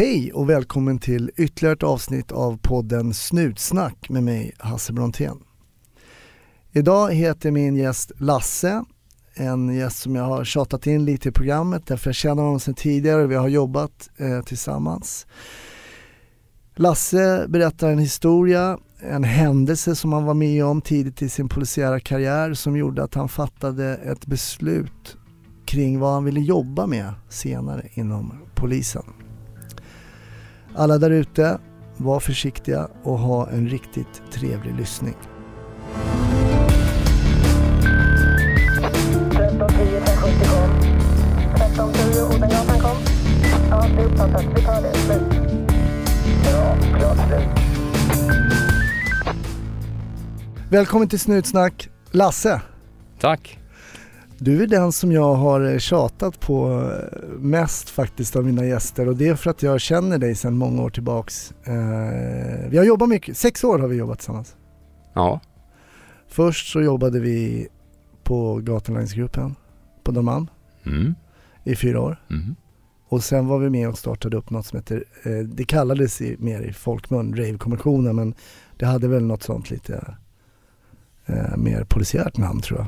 Hej och välkommen till ytterligare ett avsnitt av podden Snutsnack med mig Hasse Brontén. Idag heter min gäst Lasse, en gäst som jag har tjatat in lite i programmet därför jag känner honom sedan tidigare och vi har jobbat eh, tillsammans. Lasse berättar en historia, en händelse som han var med om tidigt i sin polisiära karriär som gjorde att han fattade ett beslut kring vad han ville jobba med senare inom polisen. Alla där ute, var försiktiga och ha en riktigt trevlig lyssning. 1310 1070 kom. 1310 Odengatan kom. Ja, det är uppfattat. Vi tar det. Slut. Klart slut. Välkommen till Snutsnack, Lasse. Tack. Du är den som jag har tjatat på eh, mest faktiskt av mina gäster och det är för att jag känner dig sedan många år tillbaks. Eh, vi har jobbat mycket, sex år har vi jobbat tillsammans. Ja. Först så jobbade vi på Gatulängsgruppen på Norrmalm Mm. i fyra år. Mm. Och sen var vi med och startade upp något som heter, eh, det kallades i, mer i folkmun, Rave-kommissionen men det hade väl något sånt lite eh, mer polisiärt namn tror jag.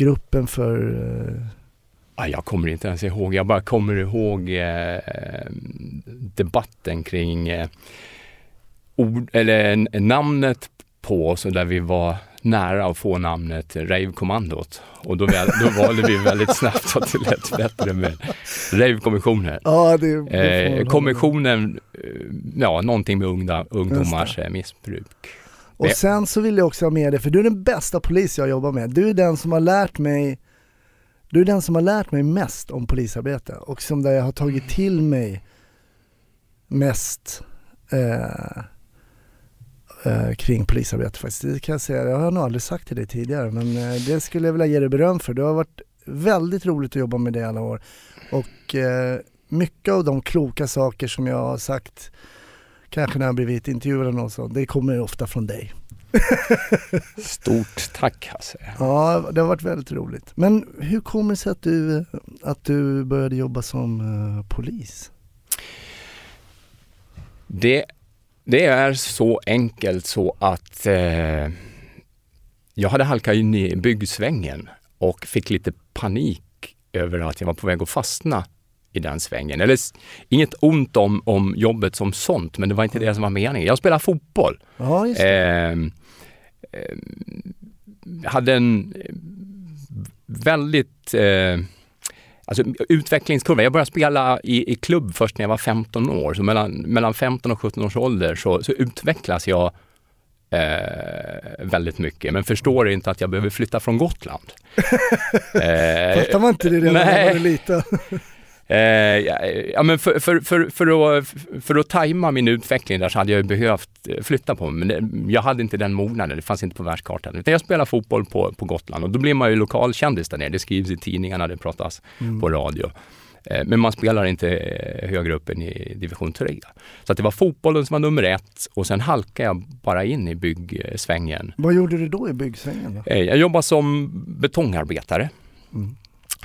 Gruppen för, eh, Ah, jag kommer inte ens ihåg. Jag bara kommer ihåg eh, debatten kring eh, ord, eller namnet på oss och där vi var nära att få namnet Rave-kommandot. Och då, väl, då valde vi väldigt snabbt att det lät bättre med Rave-kommissionen. ja det, det Eh, kommissionen, eh, ja någonting med ungda, ungdomars eh, missbruk. Och sen så vill jag också ha med dig, för du är den bästa polis jag jobbar med. Du är den som har lärt mig du är den som har lärt mig mest om polisarbete och som där jag har tagit till mig mest eh, eh, kring polisarbete faktiskt. Det kan jag säga, jag har nog aldrig sagt till dig tidigare men eh, det skulle jag vilja ge dig beröm för. Det har varit väldigt roligt att jobba med dig alla år och eh, mycket av de kloka saker som jag har sagt kanske när jag blivit intervjuad eller något sånt, det kommer ofta från dig. Stort tack Hasse. Ja, det har varit väldigt roligt. Men hur kommer det sig att du, att du började jobba som eh, polis? Det, det är så enkelt så att eh, jag hade halkat in i byggsvängen och fick lite panik över att jag var på väg att fastna i den svängen. Eller inget ont om, om jobbet som sånt, men det var inte det som var meningen. Jag spelar fotboll. Ja, just ehm, jag hade en eh, väldigt eh, alltså, utvecklingskurva. Jag började spela i, i klubb först när jag var 15 år. Så mellan, mellan 15 och 17 års ålder så, så utvecklas jag eh, väldigt mycket. Men förstår inte att jag behöver flytta från Gotland. eh, Fattar man inte det redan när man är liten? Eh, ja, ja, men för, för, för, för, att, för att tajma min utveckling där så hade jag behövt eh, flytta på mig. Men jag hade inte den mognaden, det fanns inte på världskartan. Utan jag spelade fotboll på, på Gotland och då blir man ju lokalkändis där nere. Det skrivs i tidningarna, det pratas Mm. på radio. Eh, men man spelar inte eh, högre upp än i division 3. Så att det var fotbollen som var nummer ett och sen halkade jag bara in i byggsvängen. Vad gjorde du då i byggsvängen då? Eh, jag jobbade som betongarbetare. Mm.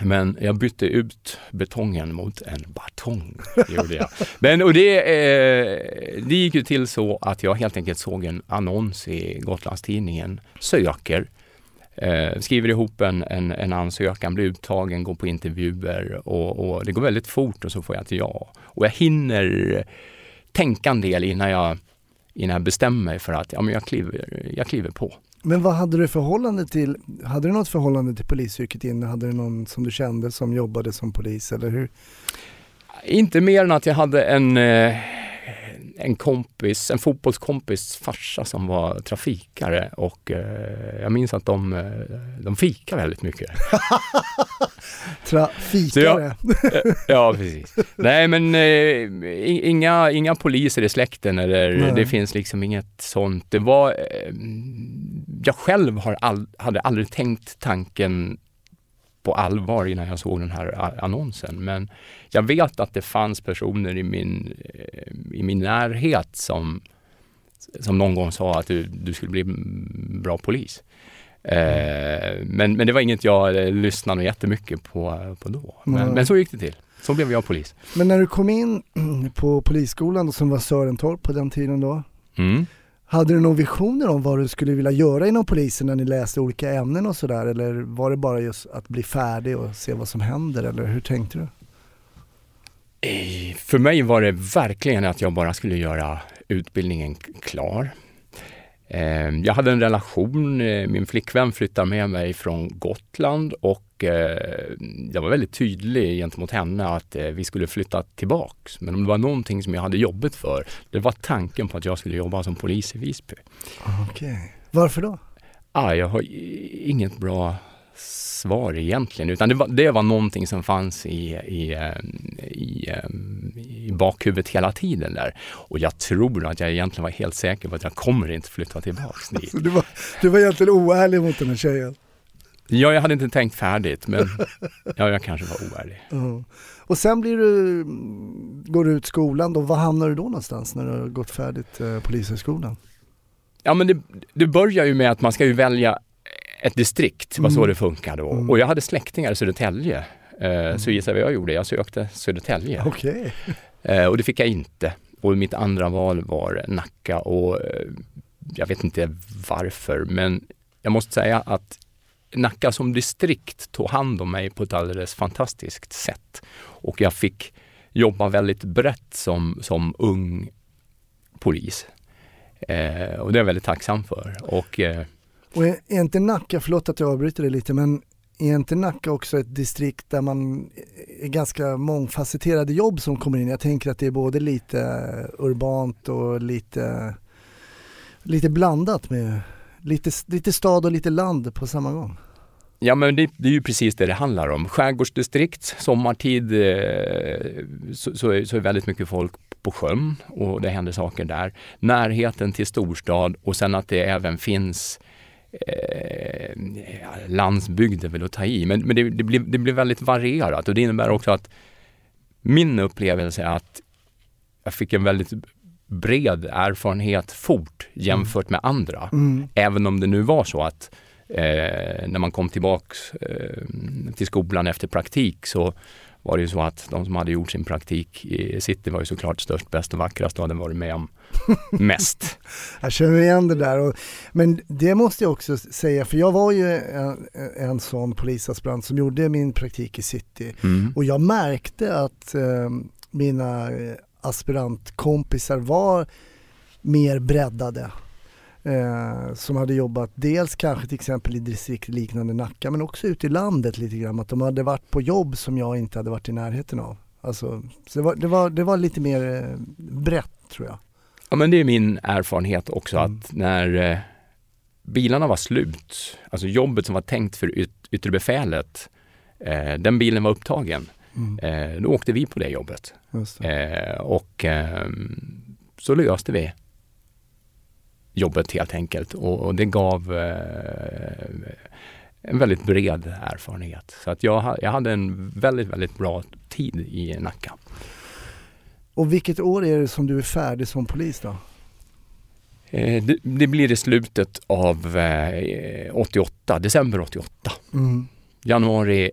Men jag bytte ut betongen mot en batong. Gjorde jag. Men, och det, eh, det gick ju till så att jag helt enkelt såg en annons i Gotlandstidningen. Söker. Eh, skriver ihop en, en, en ansökan, blir uttagen, går på intervjuer och, och det går väldigt fort och så får jag ett ja. Och jag hinner tänka en del innan jag, innan jag bestämmer mig för att ja, men jag, kliver, jag kliver på. Men vad hade du förhållande till, hade du något förhållande till polisyrket innan? Hade du någon som du kände som jobbade som polis eller hur? Inte mer än att jag hade en, eh, en kompis, en fotbollskompis farsa som var trafikare och eh, jag minns att de, eh, de fikade väldigt mycket. Trafikare. ja, precis. Nej, men eh, inga, inga poliser i släkten eller Nej. det finns liksom inget sånt. Det var, eh, jag själv har all, hade aldrig tänkt tanken på allvar innan jag såg den här annonsen. Men jag vet att det fanns personer i min, eh, i min närhet som, som någon gång sa att du, du skulle bli bra polis. Eh, men, men det var inget jag eh, lyssnade jättemycket på, på då. Men, Nej. men så gick det till. så blev jag polis. Men när du kom in på polisskolan som var Sörentorp på den tiden då, Mm hade du några visioner om vad du skulle vilja göra inom polisen när ni läste olika ämnen och sådär eller var det bara just att bli färdig och se vad som händer eller hur tänkte du? Eh, för mig var det verkligen att jag bara skulle göra utbildningen klar. Eh, Jag hade en relation, eh, min flickvän flyttade med mig från Gotland och eh, jag var väldigt tydlig gentemot henne att eh, vi skulle flytta tillbaks. Men om det var någonting som jag hade jobbat för, det var tanken på att jag skulle jobba som polis i Visby. Okej. Varför då? Ah, jag har inget bra svar egentligen, utan det var, det var någonting som fanns i, i, eh, i, eh, i bakhuvudet hela tiden där. Och jag tror att jag egentligen var helt säker på att jag kommer inte flytta tillbaks dit. Så du, var, du var egentligen oärlig mot den här tjejen. Ja, jag hade inte tänkt färdigt, men ja, jag kanske var oärlig. Ja. Och sen blir du, går du ut skolan då, var hamnar du då någonstans när du har gått färdigt eh, polishögskolan? Ja, men det, det börjar ju med att man ska ju välja ett distrikt, var så Mm. det funkar då. Mm. Och jag hade släktingar i Södertälje. Eh, Så gissa vad jag gjorde? Jag sökte Södertälje. Okej. Eh, och det fick jag inte. Och mitt andra val var Nacka och eh, jag vet inte varför, men jag måste säga att Nacka som distrikt tog hand om mig på ett alldeles fantastiskt sätt. Och jag fick jobba väldigt brett som, som ung polis. Eh, och det är jag väldigt tacksam för. Och eh, och är är inte Nacka, förlåt att jag avbryter dig lite, men är inte Nacka också ett distrikt där man är ganska mångfacetterade jobb som kommer in? Jag tänker att det är både lite urbant och lite, lite blandat med lite, lite stad och lite land på samma gång. Ja men det, det är ju precis det det handlar om. Skärgårdsdistrikt, sommartid eh, så, så, är, så är väldigt mycket folk på sjön och det händer saker där. Närheten till storstad och sen att det även finns eh, ja, landsbygd är väl att ta i, men, men det, det, blir, det blir väldigt varierat och det innebär också att min upplevelse är att jag fick en väldigt bred erfarenhet fort jämfört med andra. Mm. Även om det nu var så att eh, när man kom tillbaks eh, till skolan efter praktik så var det ju så att de som hade gjort sin praktik i city var ju såklart störst, bäst och vackrast och hade varit med om mest. Jag känner igen det där. Och, men det måste jag också säga, för jag var ju en, en sån polisaspirant som gjorde min praktik i city. Mm. Och jag märkte att eh, mina eh, aspirantkompisar var mer breddade. Eh, som hade jobbat dels kanske till exempel i distrikt liknande Nacka men också ute i landet lite grann. Att de hade varit på jobb som jag inte hade varit i närheten av. Alltså, så det, var, det, var, det var lite mer eh, brett tror jag. Ja men det är min erfarenhet också Mm. att när eh, bilarna var slut, alltså jobbet som var tänkt för yt yttre befälet, eh, den bilen var upptagen. Mm, Eh, då åkte vi på det jobbet. det. Eh, och ehm, så löste vi jobbet helt enkelt och, och det gav eh, en väldigt bred erfarenhet. Så att jag, jag hade en väldigt, väldigt bra tid i Nacka. Och vilket år är det som du är färdig som polis då? Eh, det, det blir i slutet av eh, 88, december 88. Mm. Januari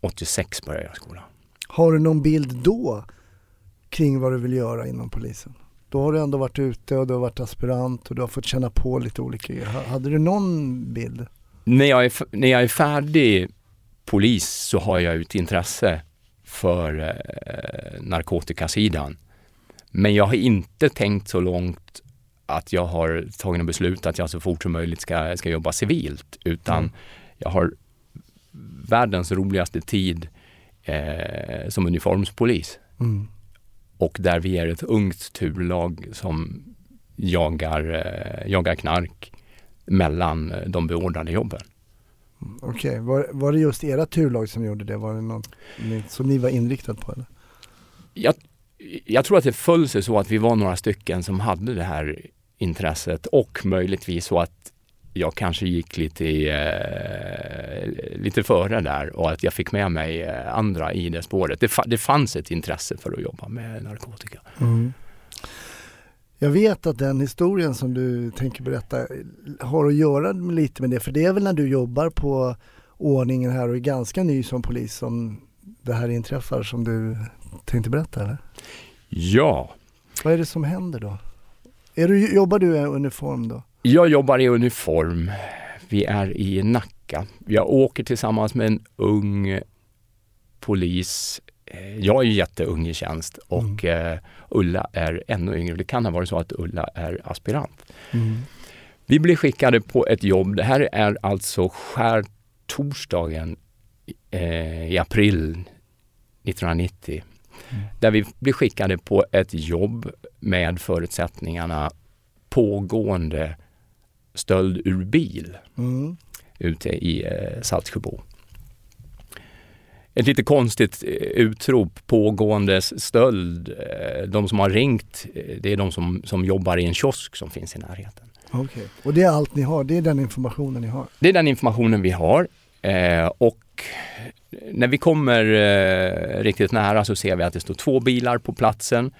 86 började jag skolan. Har du någon bild då kring vad du vill göra inom polisen? Då har du ändå varit ute och du har varit aspirant och du har fått känna på lite olika grejer. Ha- Hade du någon bild? När jag, är, när jag är färdig polis så har jag ett intresse för eh, narkotikasidan. Men jag har inte tänkt så långt att jag har tagit något beslut att jag så fort som möjligt ska, ska jobba civilt. Utan Mm. jag har världens roligaste tid eh, som uniformspolis. Mm. Och där vi är ett ungt turlag som jagar, eh, jagar knark mellan eh, de beordrade jobben. Okej, var, var det just era turlag som gjorde det? Var det något som ni var inriktad på eller? Jag, jag tror att det föll sig så att vi var några stycken som hade det här intresset och möjligtvis så att jag kanske gick lite, eh, lite före där och att jag fick med mig eh, andra i det spåret. Det, det fanns ett intresse för att jobba med narkotika. Mm. Jag vet att den historien som du tänker berätta har att göra lite med det, för det är väl när du jobbar på ordningen här och är ganska ny som polis som det här inträffar som du tänkte berätta eller? Ja, Vad är det som händer då? Är du, jobbar du i uniform då? Jag jobbar i uniform. Vi är i Nacka. Jag åker tillsammans med en ung polis. Eh, Jag är ju jätteung i tjänst och eh, Ulla är ännu yngre. Det kan ha varit så att Ulla är aspirant. Vi blir skickade på ett jobb. Det här är alltså skärtorsdagen eh, i april 1990. Där vi blir skickade på ett jobb med förutsättningarna pågående stöld ur bil Mm. ute i eh, Saltsjöbo. Ett lite konstigt eh, utrop, pågående stöld. Eh, de som har ringt, det är de som, som jobbar i en kiosk som finns i närheten. Okej. Och det är allt ni har? Det är den informationen ni har? Det är den informationen vi har. Och när vi kommer riktigt nära så ser vi att det står två bilar på platsen.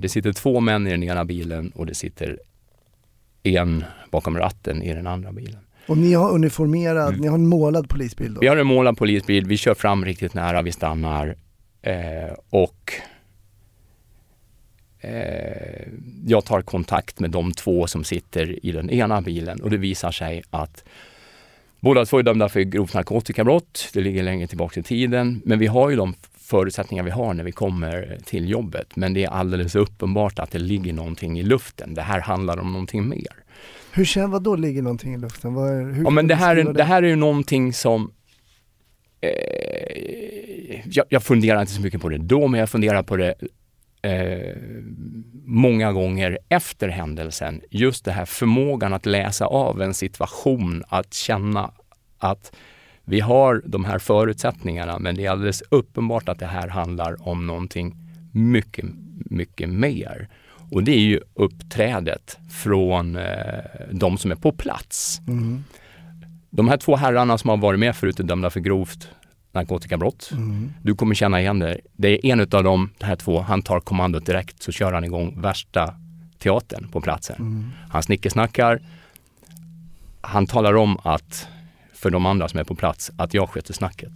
Det sitter två män i den ena bilen och det sitter en bakom ratten i den andra bilen. Och ni har uniformerad, Mm. ni har en målad polisbil då? Vi har en målad polisbil, vi kör fram riktigt nära, vi stannar eh, och eh, jag tar kontakt med de två som sitter i den ena bilen och det visar sig att båda två är dömda för grovt narkotikabrott. Det ligger längre tillbaka i tiden, men vi har ju de förutsättningar vi har när vi kommer till jobbet. Men det är alldeles uppenbart att det ligger någonting i luften. Det här handlar om någonting mer. Hur känner, vad då ligger någonting i luften? Är, Ja, men det här, är- beskriver det här är ju någonting som... Eh, jag, jag funderar inte så mycket på det då, men jag funderar på det eh, många gånger efter händelsen. Just det här förmågan att läsa av en situation, att känna att vi har de här förutsättningarna, men det är alldeles uppenbart att det här handlar om någonting mycket, mycket mer. Och det är ju uppträdet från eh, de som är på plats. Mm. De här två herrarna som har varit med förut är dömda för grovt narkotikabrott. Mm. Du kommer känna igen det. Det är en av de här två, han tar kommandot direkt så kör han igång värsta teatern på platsen. Mm. Han snickesnackar. Han talar om att, för de andra som är på plats, att jag sköter snacket.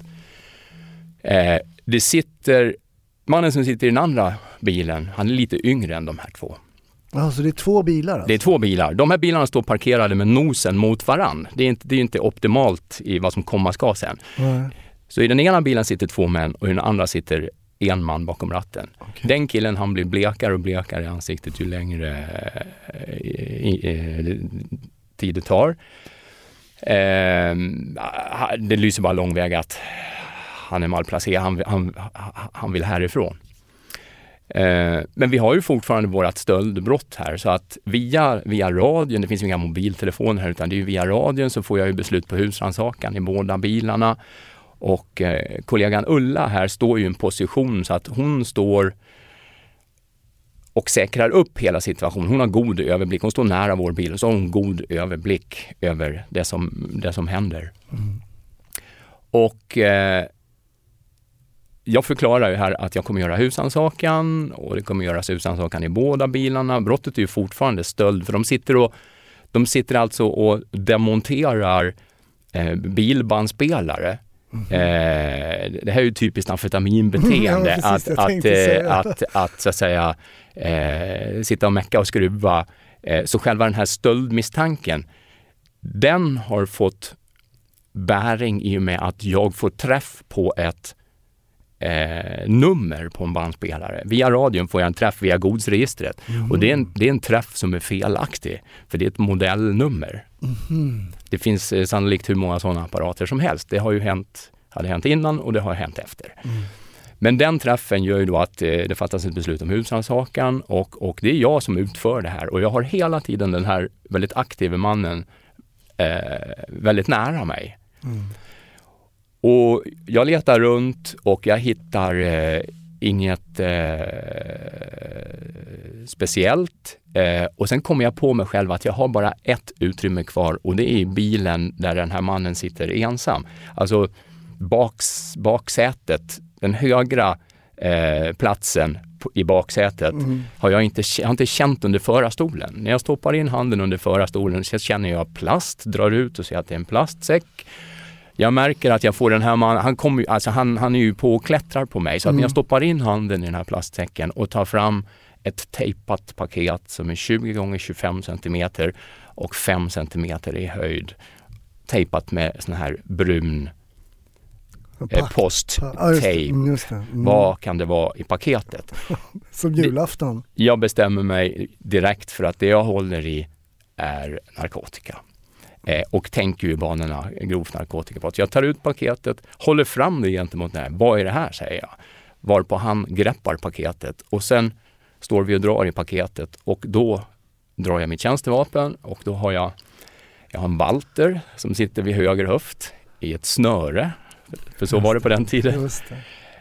Eh, det sitter, mannen som sitter i den andra bilen, han är lite yngre än de här två. Ja, så det är två bilar alltså? Det är två bilar. De här bilarna står parkerade med nosen mot varann. Det är inte, det är inte optimalt i vad som komma ska sen. Nej. Så i den ena bilen sitter två män och i den andra sitter en man bakom ratten. Okej. Den killen han blir blekare och blekare i ansiktet ju längre eh, i, tid det tar. Eh, det lyser bara lång väg att han är malplacerad, han, han, han vill härifrån. Eh, men vi har ju fortfarande vårt stöldbrott här så att via, via radion, det finns ju inga mobiltelefoner här utan det är ju via radion så får jag ju beslut på husrannsakan i båda bilarna. Och eh, kollegan Ulla här står ju i en position så att hon står och säkrar upp hela situationen. Hon har god överblick. Hon står nära vår bil och så har hon god överblick över det som, det som händer. Och eh, jag förklarar ju här att jag kommer göra husrannsakan och det kommer göras husrannsakan i båda bilarna. Brottet är ju fortfarande stöld för de sitter, och, de sitter alltså och demonterar eh, bilbandspelare. Eh, det här är ju typiskt amfetaminbeteende. Ja, precis, att, att, eh, säga. att, att så att säga eh, sitta och mecka och skruva. Eh, så själva den här stöldmisstanken, den har fått bäring i och med att jag får träff på ett eh, nummer på en bandspelare. Via radion får jag en träff via godsregistret och det är, en, det är en träff som är felaktig för det är ett modellnummer. Det finns eh, sannolikt hur många sådana apparater som helst. Det har ju hänt, hade hänt innan och det har hänt efter. Men den träffen gör ju då att eh, det fattas ett beslut om husrannsakan och, och det är jag som utför det här och jag har hela tiden den här väldigt aktiva mannen eh, väldigt nära mig. Och jag letar runt och jag hittar eh, inget eh, speciellt. Eh, och sen kommer jag på mig själv att jag har bara ett utrymme kvar och det är i bilen där den här mannen sitter ensam. Alltså baks, baksätet, den högra eh, platsen på, i baksätet har jag inte, jag har inte känt under förarstolen. När jag stoppar in handen under förarstolen så känner jag plast, drar ut och ser att det är en plastsäck. Jag märker att jag får den här mannen, han, alltså han, han är ju på och klättrar på mig. Så att Mm. när jag stoppar in handen i den här plastsäcken och tar fram ett tejpat paket som är 20 gånger 25 centimeter och 5 centimeter i höjd. Tejpat med sån här brun eh, det. Mm. Mm. Vad kan det vara i paketet? Som julafton. Jag bestämmer mig direkt för att det jag håller i är narkotika. Eh, och tänker ju banorna grovt narkotikabrott. Jag tar ut paketet, håller fram det gentemot den här. Vad är det här? säger jag. Varpå han greppar paketet och sen står vi och drar i paketet och då drar jag mitt tjänstevapen och då har jag, jag har en Walter som sitter vid höger höft i ett snöre. För så var det på den tiden.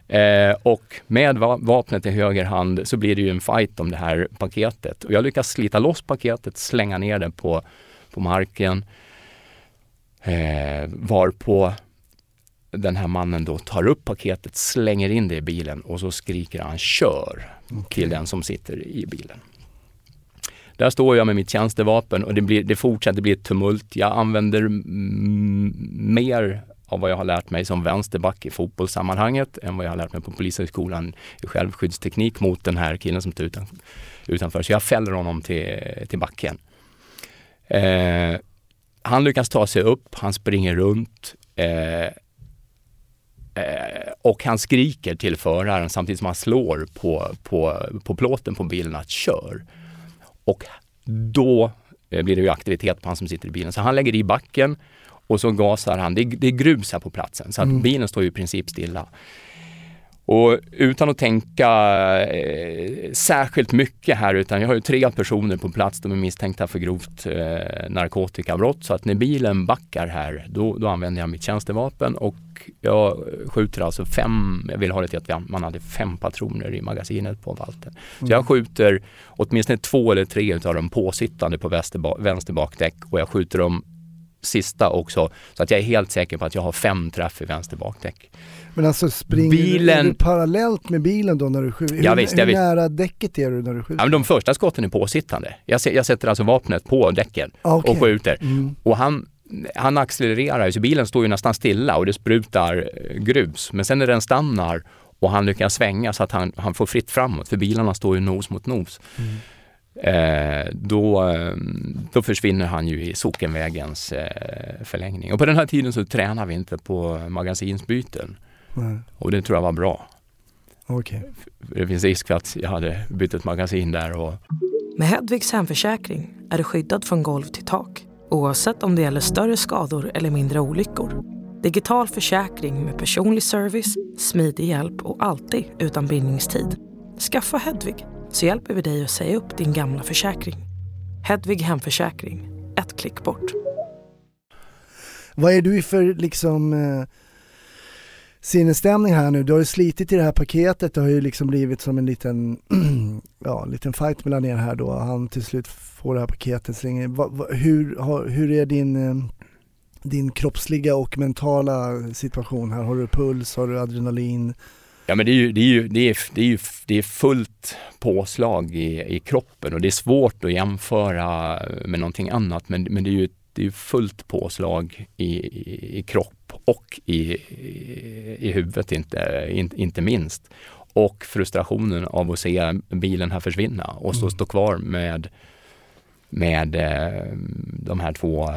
Eh, och med va- vapnet i höger hand så blir det ju en fight om det här paketet. Och jag lyckas slita loss paketet, slänga ner det på, på marken. Eh, varpå den här mannen då tar upp paketet, slänger in det i bilen och så skriker han kör till den som sitter i bilen. Där står jag med mitt tjänstevapen och det, blir, det fortsätter bli ett tumult. Jag använder mer av vad jag har lärt mig som vänsterback i fotbollssammanhanget än vad jag har lärt mig på Polishögskolan i självskyddsteknik mot den här killen som står utan, utanför. Så jag fäller honom till, till backen. Eh, han lyckas ta sig upp, han springer runt eh, eh, och han skriker till föraren samtidigt som han slår på, på, på plåten på bilen att kör. Och då eh, blir det ju aktivitet på han som sitter i bilen. Så han lägger i backen och så gasar han. Det är, det är grus här på platsen så att Mm. bilen står ju i princip stilla. Och utan att tänka eh, särskilt mycket här, utan jag har ju tre personer på plats, de är misstänkta för grovt eh, narkotikabrott. Så att när bilen backar här, då, då använder jag mitt tjänstevapen och jag skjuter alltså fem, jag vill ha det till att man hade fem patroner i magasinet på Walter. Så jag skjuter åtminstone två eller tre utav dem påsittande på vänster, vänster bakdäck och jag skjuter dem sista också så att jag är helt säker på att jag har fem träff i vänster bakdäck. Men alltså springer Bilen- du, parallellt med bilen då när du skjuter? Hur, Ja, visst, hur nära däcket är du när du skjuter? Ja, men de första skotten är påsittande. Jag, jag sätter alltså vapnet på däcken Ah, okej. och skjuter. Mm. Och han, han accelererar så bilen står ju nästan stilla och det sprutar eh, grus. Men sen när den stannar och han lyckas svänga så att han, han får fritt framåt, för bilarna står ju nos mot nos. Eh, då, eh, då försvinner han ju i sockenvägens eh, förlängning. Och på den här tiden så tränar vi inte på magasinsbyten. Nej, Och det tror jag var bra. Okej. Det finns risk för att jag hade bytt ett magasin där och Med Hedvigs hemförsäkring är du skyddad från golv till tak oavsett om det gäller större skador eller mindre olyckor. Digital försäkring med personlig service, smidig hjälp och alltid utan bindningstid. Skaffa Hedvig så hjälper vi dig att säga upp din gamla försäkring. Hedvig hemförsäkring, ett klick bort. Vad är du i för liksom eh, sinnesstämning här nu? Du har ju slitit i det här paketet, det har ju liksom blivit som en liten, ja, liten fight mellan er här då. Han till slut får det här paketet, slänger, va, va, hur, har, hur är din, eh, din kroppsliga och mentala situation här? Har du puls, har du adrenalin? Ja men det är ju, det är ju, det är, det är ju det är fullt påslag i, i kroppen och det är svårt att jämföra med någonting annat men, men det är ju det är fullt påslag i, i, i kropp och i, i, i huvudet inte, in, inte minst. Och frustrationen av att se bilen här försvinna och så stå kvar med, med eh, de här två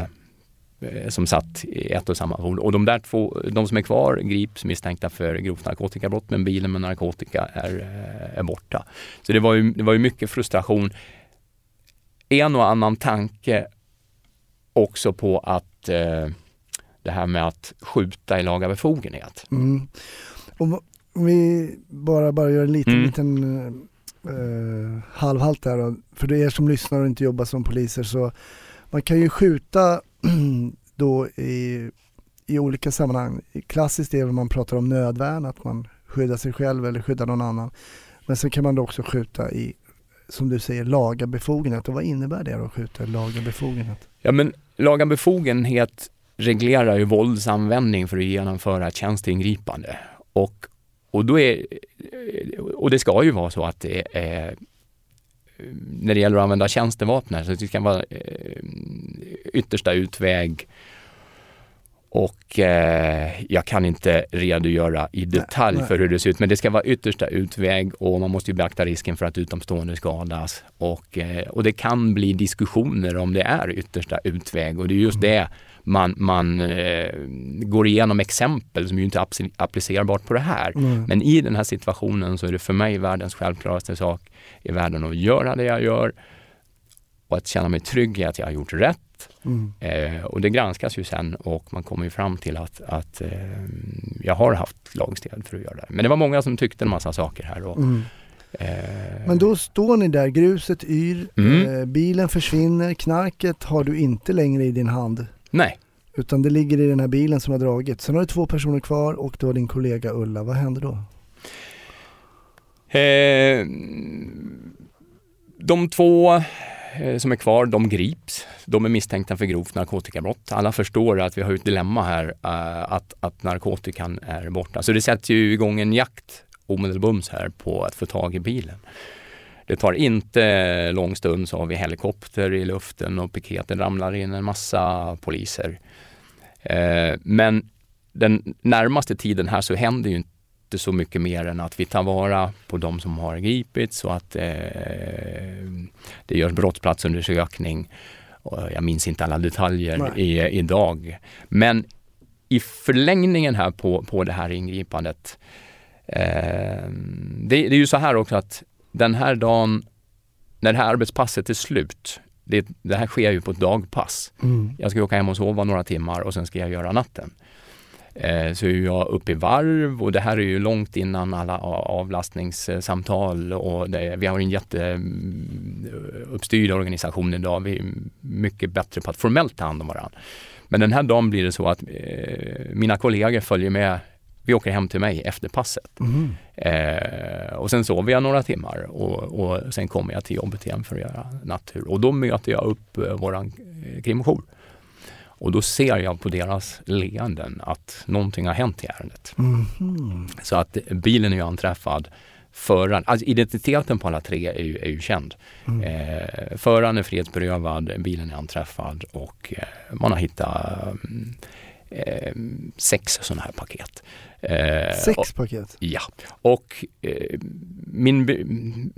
som satt i ett och samma fordon. Och de där två, de som är kvar grips misstänkta för grovt narkotikabrott men bilen med narkotika är, eh, är borta. Så det var, ju, det var ju mycket frustration. En och annan tanke också på att eh, det här med att skjuta i laga befogenhet. Mm. Om, om vi bara, bara gör en liten, Mm. liten eh, halvhalt där då. För er som lyssnar och inte jobbar som poliser så man kan ju skjuta då i, i olika sammanhang. Klassiskt är väl man pratar om nödvärn, att man skyddar sig själv eller skyddar någon annan. Men sen kan man då också skjuta i, som du säger, laga befogenhet. Och vad innebär det då att skjuta i laga befogenhet? Ja men laga befogenhet reglerar ju våldsanvändning för att genomföra ett tjänsteingripande. Och, och, då är, och det ska ju vara så att det är när det gäller att använda tjänstevapen så det ska vara eh, yttersta utväg Och eh, jag kan inte redogöra i detalj nej. för hur det ser ut, men det ska vara yttersta utväg och man måste ju beakta risken för att utomstående skadas. Och, eh, och det kan bli diskussioner om det är yttersta utväg och det är just det man, man eh, går igenom exempel som ju inte är appli- applicerbart på det här. Mm. Men i den här situationen så är det för mig världens självklaraste sak i världen att göra det jag gör och att känna mig trygg i att jag har gjort rätt. Mm. Eh, och det granskas ju sen och man kommer ju fram till att, att eh, jag har haft lagstöd för att göra det. Men det var många som tyckte en massa saker här. Och, Mm. eh, Men då står ni där, gruset yr, Mm. eh, bilen försvinner, knarket har du inte längre i din hand. Nej, Utan det ligger i den här bilen som har dragit. Sen har du två personer kvar och du har din kollega Ulla. Vad händer då? Eh, de två eh, som är kvar, de grips. De är misstänkta för grovt narkotikabrott. Alla förstår att vi har ett dilemma här, eh, att, att narkotikan är borta. Så det sätter ju igång en jakt omedelbums här på att få tag i bilen. Det tar inte lång stund så har vi helikopter i luften och piketen ramlar in en massa poliser. Eh, men den närmaste tiden här så händer ju inte så mycket mer än att vi tar vara på de som har gripits och att eh, det görs brottsplatsundersökning. Jag minns inte alla detaljer Nej. i, idag. Men i förlängningen här på, på det här ingripandet. Eh, det, det är ju så här också att den här dagen, när det här arbetspasset är slut, det, det här sker ju på ett dagpass. Mm. Jag ska åka hem och sova några timmar och sen ska jag göra natten. Eh, så är jag uppe i varv och det här är ju långt innan alla avlastningssamtal och det, vi har en jätteuppstyrd organisation idag. Vi är mycket bättre på att formellt ta hand om varandra. Men den här dagen blir det så att eh, mina kollegor följer med. Vi åker hem till mig efter passet. Mm. Eh, och sen sover jag några timmar och, och sen kommer jag till jobbet igen för att göra nattur. Och då möter jag upp eh, våran eh, krimjour. Och då ser jag på deras leenden att någonting har hänt i ärendet. Mhm. Så att bilen är ju anträffad. Föraren, alltså identiteten på alla tre är ju, är ju känd. Mm. Eh, föraren är frihetsberövad, bilen är anträffad och eh, man har hittat mm, eh, sex sådana här paket. Eh, och- Sex paket. Ja, och eh, min,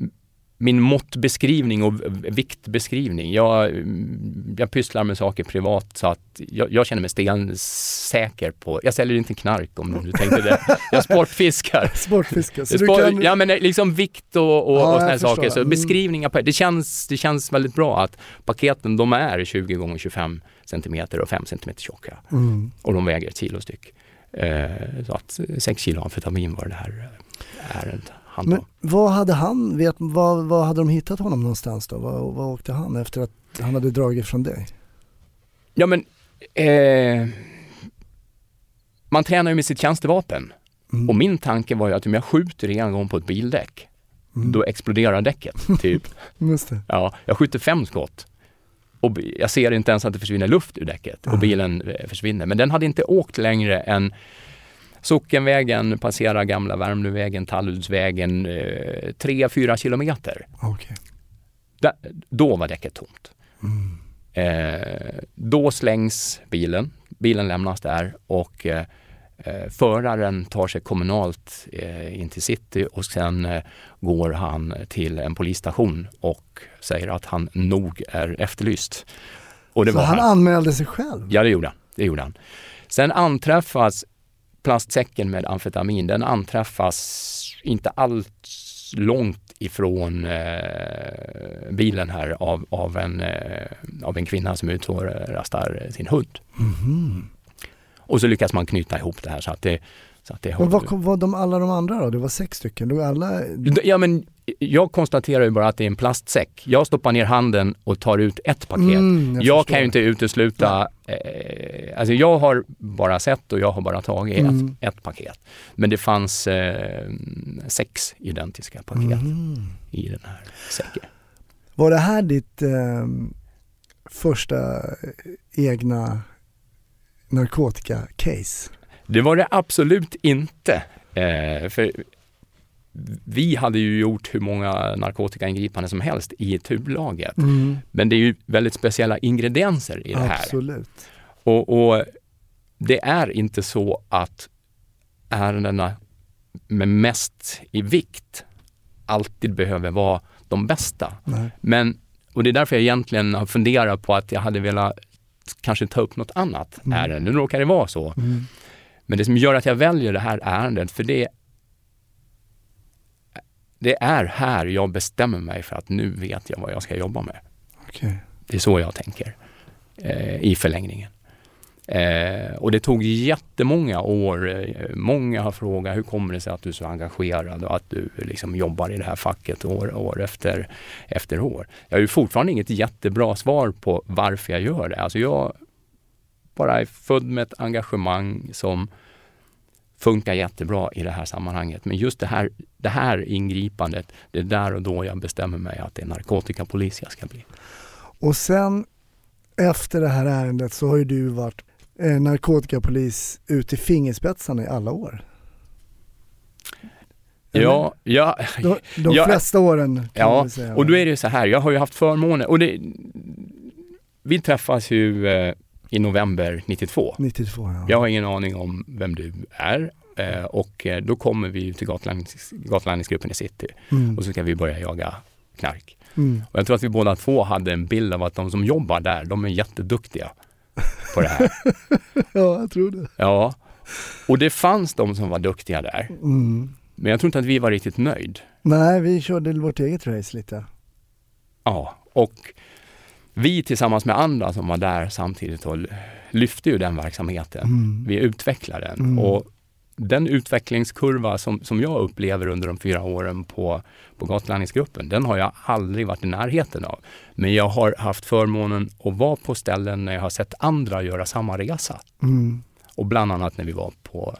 min måttbeskrivning och viktbeskrivning. Jag, mm, jag pysslar med saker privat så att jag, jag känner mig stensäker på, jag säljer inte knark om du tänkte det. Jag sportfiskar. Sportfiske. Så Det du kan... Ja men liksom vikt och, och, Ja, och förstår saker. Så Mm. beskrivningar på det känns, det känns väldigt bra att paketen de är 20 gånger 25 centimeter och 5 centimeter tjocka. Mm. Och de väger ett kilo styck. Eh, så att 6 kilo amfetamin var det här eh, ärendet handlade Men vad hade han, vet, vad, vad hade de hittat honom någonstans då? Vad, vad åkte han efter att han hade dragit från dig? Ja men, eh, man tränar ju med sitt tjänstevapen. Mm. Och min tanke var ju att om jag skjuter en gång på ett bildäck, Mm. då exploderar däcket. Typ. Ja, jag skjuter fem skott. Och jag ser inte ens att det försvinner luft ur däcket och Ah. bilen eh, försvinner. Men den hade inte åkt längre än Sockenvägen, passerar gamla Värmdövägen, Talludsvägen, eh, tre, fyra kilometer. Okej. Där, då var däcket tomt. Mm. Eh, då slängs bilen, bilen lämnas där och eh, eh, föraren tar sig kommunalt eh, in till city och sen eh, går han till en polisstation och säger att han nog är efterlyst. Och det Så var han han. anmälde sig själv? Ja, det gjorde han. Det gjorde han. Sen anträffas plastsäcken med amfetamin. Den anträffas inte allt långt ifrån eh, bilen här av, av, en, eh, av en kvinna som är ute och rastar sin hund. Mhm. Och så lyckas man knyta ihop det här så att det, så att det Men vad var de alla de andra då? Det var sex stycken. Då alla... Ja, men jag konstaterar ju bara att det är en plastsäck. Jag stoppar ner handen och tar ut ett paket. Mm, jag förstår. kan ju inte utesluta, eh, alltså jag har bara sett och jag har bara tagit Mm. ett, ett paket. Men det fanns eh, sex identiska paket Mhm. i den här säcken. Var det här ditt eh, första egna narkotika-case? Det var det absolut inte. Eh, för vi hade ju gjort hur många narkotikaingripanden som helst i tublaget. Men det är ju väldigt speciella ingredienser i det här. Absolut. Och, och det är inte så att ärendena med mest i vikt alltid behöver vara de bästa. Nej. Men, och det är därför jag egentligen har funderat på att jag hade velat kanske ta upp något annat Mm. ärende. Nu råkar det vara så. Mm. Men det som gör att jag väljer det här ärendet, för det, det är här jag bestämmer mig för att nu vet jag vad jag ska jobba med. Okej. Det är så jag tänker eh, i förlängningen. Eh, och det tog jättemånga år. Eh, många har frågat hur kommer det sig att du är så engagerad och att du liksom jobbar i det här facket år, år efter, efter år. Jag har ju fortfarande inget jättebra svar på varför jag gör det. Alltså jag bara är född med ett engagemang som funkar jättebra i det här sammanhanget. Men just det här, det här ingripandet, det är där och då jag bestämmer mig att det är narkotikapolis jag ska bli. Och sen efter det här ärendet så har ju du varit eh, narkotikapolis ut i fingerspetsarna i alla år. Eller? Ja, ja, De, de Ja, flesta åren kan ja säga. och då är det så här, jag har ju haft förmånen och det, vi träffas ju eh, i november 92. 92 ja. Jag har ingen aning om vem du är eh, och eh, då kommer vi till gatlandnings, gatlandningsgruppen i city Mm. och så ska vi börja jaga knark. Mm. Och jag tror att vi båda två hade en bild av att de som jobbar där, de är jätteduktiga på det här. Ja, jag tror det. Ja, och det fanns de som var duktiga där. Mm. Men jag tror inte att vi var riktigt nöjd. Nej, vi körde vårt eget race lite. Ja, och vi tillsammans med andra som var där samtidigt och lyfte ju den verksamheten. Mm. Vi utvecklade den Mm. och den utvecklingskurva som, som jag upplever under de fyra åren på, på gatlandningsgruppen, den har jag aldrig varit i närheten av. Men jag har haft förmånen att vara på ställen när jag har sett andra göra samma resa. Mm. Och bland annat när vi var på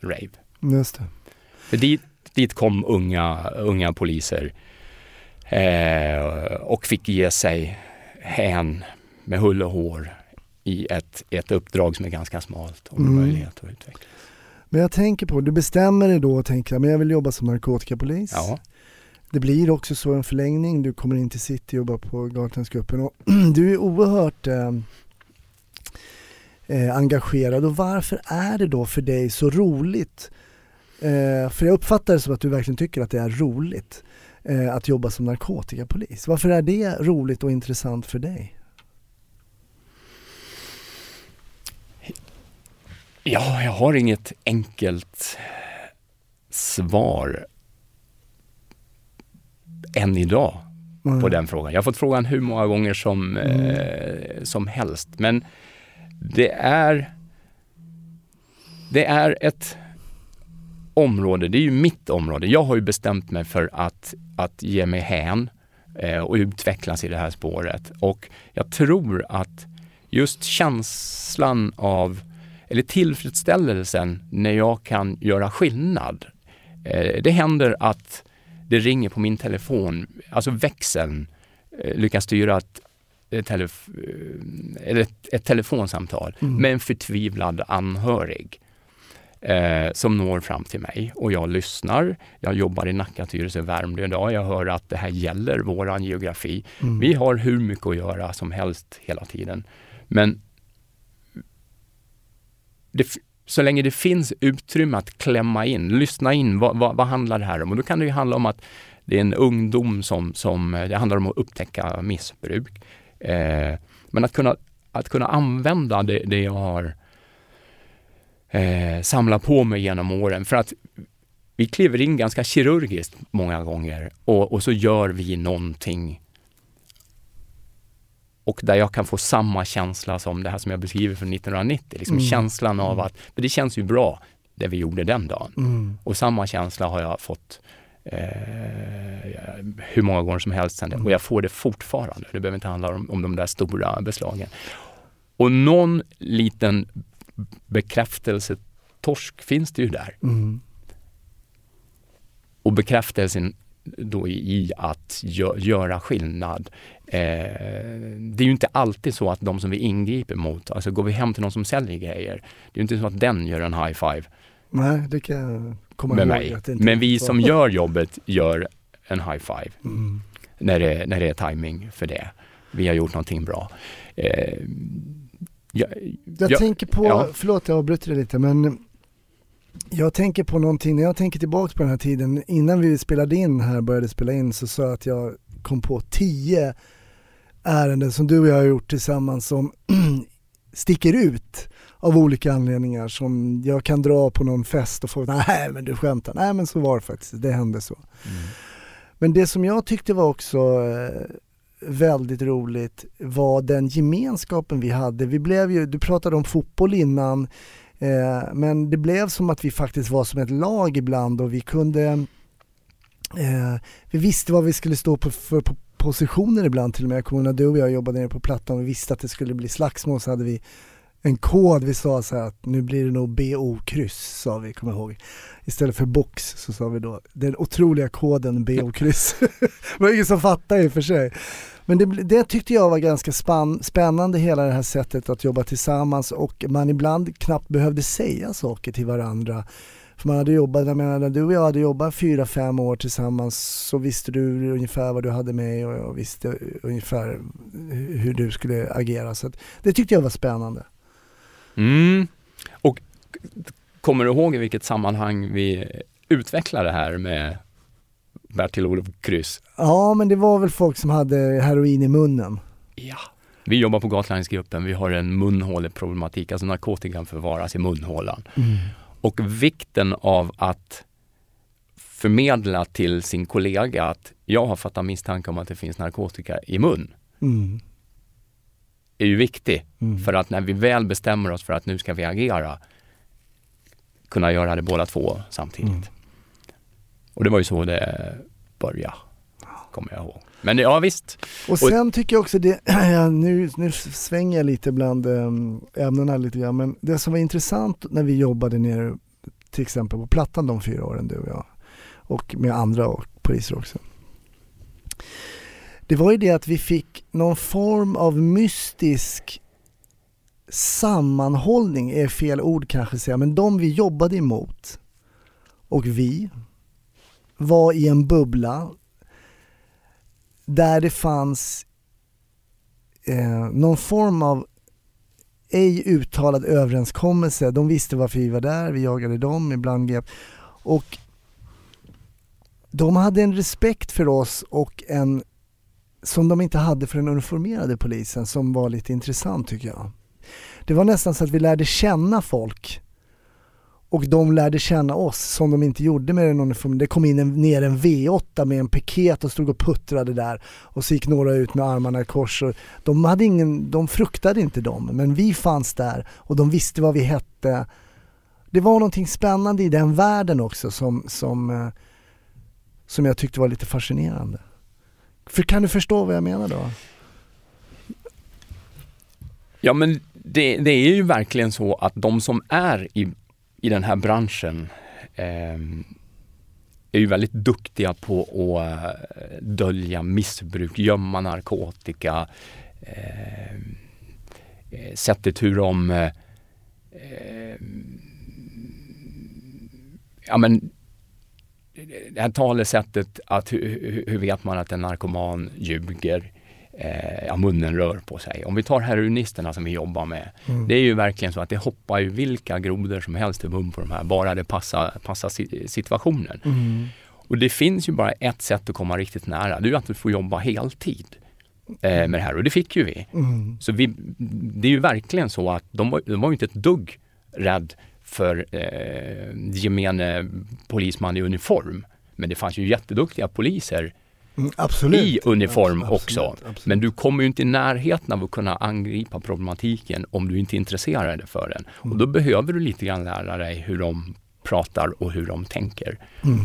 rave. Just det. För dit, dit kom unga, unga poliser eh, och fick ge sig hän med hull och hår i ett, ett uppdrag som är ganska smalt och med Mm. möjlighet att utveckla. Men jag tänker på, du bestämmer dig då och tänker men jag vill jobba som narkotikapolis. Ja, Det blir också så en förlängning, du kommer in till city och jobbar på Gatlandsgruppen och du är oerhört eh, eh, engagerad och varför är det då för dig så roligt? Eh, för jag uppfattar det som att du verkligen tycker att det är roligt eh, att jobba som narkotikapolis. Varför är det roligt och intressant för dig? Ja jag har inget enkelt svar än idag Mm. på den frågan. Jag har fått frågan hur många gånger som, Mm. eh, som helst. Men det är, det är ett område, det är ju mitt område. Jag har ju bestämt mig för att, att ge mig hän eh, och utvecklas i det här spåret. Och jag tror att just känslan av, eller tillfredsställelsen när jag kan göra skillnad. Eh, det händer att det ringer på min telefon, alltså växeln eh, lyckas styra ett, telef eh, ett, ett telefonsamtal Mm. med en förtvivlad anhörig eh, som når fram till mig och jag lyssnar. Jag jobbar i Nacka, Tyresö, Värmdö idag. Jag hör att det här gäller våran geografi. Mm. Vi har hur mycket att göra som helst hela tiden. Men det, så länge det finns utrymme att klämma in, lyssna in, vad, vad, vad handlar det här om? Och då kan det ju handla om att det är en ungdom som, som eh, det handlar om att upptäcka missbruk. Eh, men att kunna, att kunna använda det, det jag har eh, samlat på mig genom åren. För att vi kliver in ganska kirurgiskt många gånger och, och så gör vi någonting och där jag kan få samma känsla som det här som jag beskriver från 1990. Liksom Mm. Känslan av att, för det känns ju bra det vi gjorde den dagen. Mm. Och samma känsla har jag fått eh, hur många gånger som helst sedan det. Och jag får det fortfarande. Det behöver inte handla om, om de där stora beslagen. Och någon liten bekräftelsetorsk finns det ju där. Mm. Och bekräftelsen då i, att gö, göra skillnad. Eh, det är ju inte alltid så att de som vi ingriper mot, alltså går vi hem till någon som säljer grejer, det är ju inte så att den gör en high five Nej, det kan jag komma med ihåg. mig. Men vi var- som gör jobbet gör en high five Mm. när det, när det är timing för det. Vi har gjort någonting bra. Eh, Jag, Jag Ja, tänker på, ja. förlåt jag avbryter dig lite men jag tänker på någonting, när jag tänker tillbaka på den här tiden, innan vi spelade in här, började spela in så sa jag att jag kom på tio ärenden som du och jag har gjort tillsammans som sticker ut av olika anledningar som jag kan dra på någon fest och få, nej men du skämtar, nej men så var det faktiskt, det hände så. Men det som jag tyckte var också eh, väldigt roligt var den gemenskapen vi hade. Vi blev ju, du pratade om fotboll innan, eh, men det blev som att vi faktiskt var som ett lag ibland och vi kunde, eh, vi visste vad vi skulle stå på för på positioner ibland till och med. Jag kommer ihåg när du och jag jobbade nere på Plattan och vi visste att det skulle bli slagsmål så hade vi en kod, vi sa så här att nu blir det nog BO-kryss sa vi, kommer jag ihåg. Istället för box så sa vi då den otroliga koden BO-kryss. det var ingen som fattade i och för sig. Men det, det tyckte jag var ganska spann, spännande hela det här sättet att jobba tillsammans och man ibland knappt behövde säga saker till varandra. För man hade jobbat, jag menar när du och jag hade jobbat fyra, fem år tillsammans så visste du ungefär vad du hade med och jag visste ungefär hur du skulle agera. Så det tyckte jag var spännande. Mm. Och kommer du ihåg i vilket sammanhang vi utvecklade det här med Bertil-Olof Kryss? Ja men det var väl folk som hade heroin i munnen. Ja. Vi jobbar på Gatlinesgruppen, vi har en munhåleproblematik, alltså narkotikan förvaras i munhålan. Och vikten av att förmedla till sin kollega att jag har fattat misstanke om att det finns narkotika i mun Mm. Är ju viktig. Mm. För att när vi väl bestämmer oss för att nu ska vi agera, kunna göra det båda två samtidigt. Mm. Och det var ju så det började, kommer jag ihåg. Men ja visst, Och sen tycker jag också det, nu, nu svänger jag lite bland äm, ämnena lite grann, men det som var intressant när vi jobbade nere till exempel på Plattan de fyra åren du och jag och med andra och poliser också. Det var ju det att vi fick någon form av mystisk sammanhållning, är fel ord kanske att säga, men de vi jobbade emot och vi var i en bubbla där det fanns eh, någon form av ej uttalad överenskommelse. De visste varför vi var där, vi jagade dem, ibland grep. Och de hade en respekt för oss och en som de inte hade för den uniformerade polisen som var lite intressant tycker jag. Det var nästan så att vi lärde känna folk och de lärde känna oss som de inte gjorde med den uniformen. Det kom in en, ner en V8 med en piket och stod och puttrade där och så gick några ut med armarna i kors. Och de, hade ingen, de fruktade inte dem, men vi fanns där och de visste vad vi hette. Det var någonting spännande i den världen också som, som, eh, som jag tyckte var lite fascinerande. För kan du förstå vad jag menar då? ja men det, det är ju verkligen så att de som är i, i den här branschen eh, är ju väldigt duktiga på att eh, dölja missbruk, gömma narkotika, ehm, eh, sättet hur de eh, ehm, ja men det här talesättet att hur, hur- vet man att en narkoman ljuger? Eh, ja, munnen rör på sig. Om vi tar heroinisterna som vi jobbar med. Mm. Det är ju verkligen så att det hoppar ju vilka grodor som helst i mun på de här, bara det passar, passar si- situationen. Mm. Och det finns ju bara ett sätt att komma riktigt nära. Det är ju att du får jobba heltid eh, med det här och det fick ju vi. Mm. Så vi, det är ju verkligen så att de var, de var ju inte ett dugg rädd för eh, gemene polisman i uniform. Men det fanns ju jätteduktiga poliser Mm, i uniform Absolut, också. absolut. Men du kommer ju inte i närheten av att kunna angripa problematiken om du inte är intresserad för den. Och Mm. då behöver du lite grann lära dig hur de pratar och hur de tänker. Mm.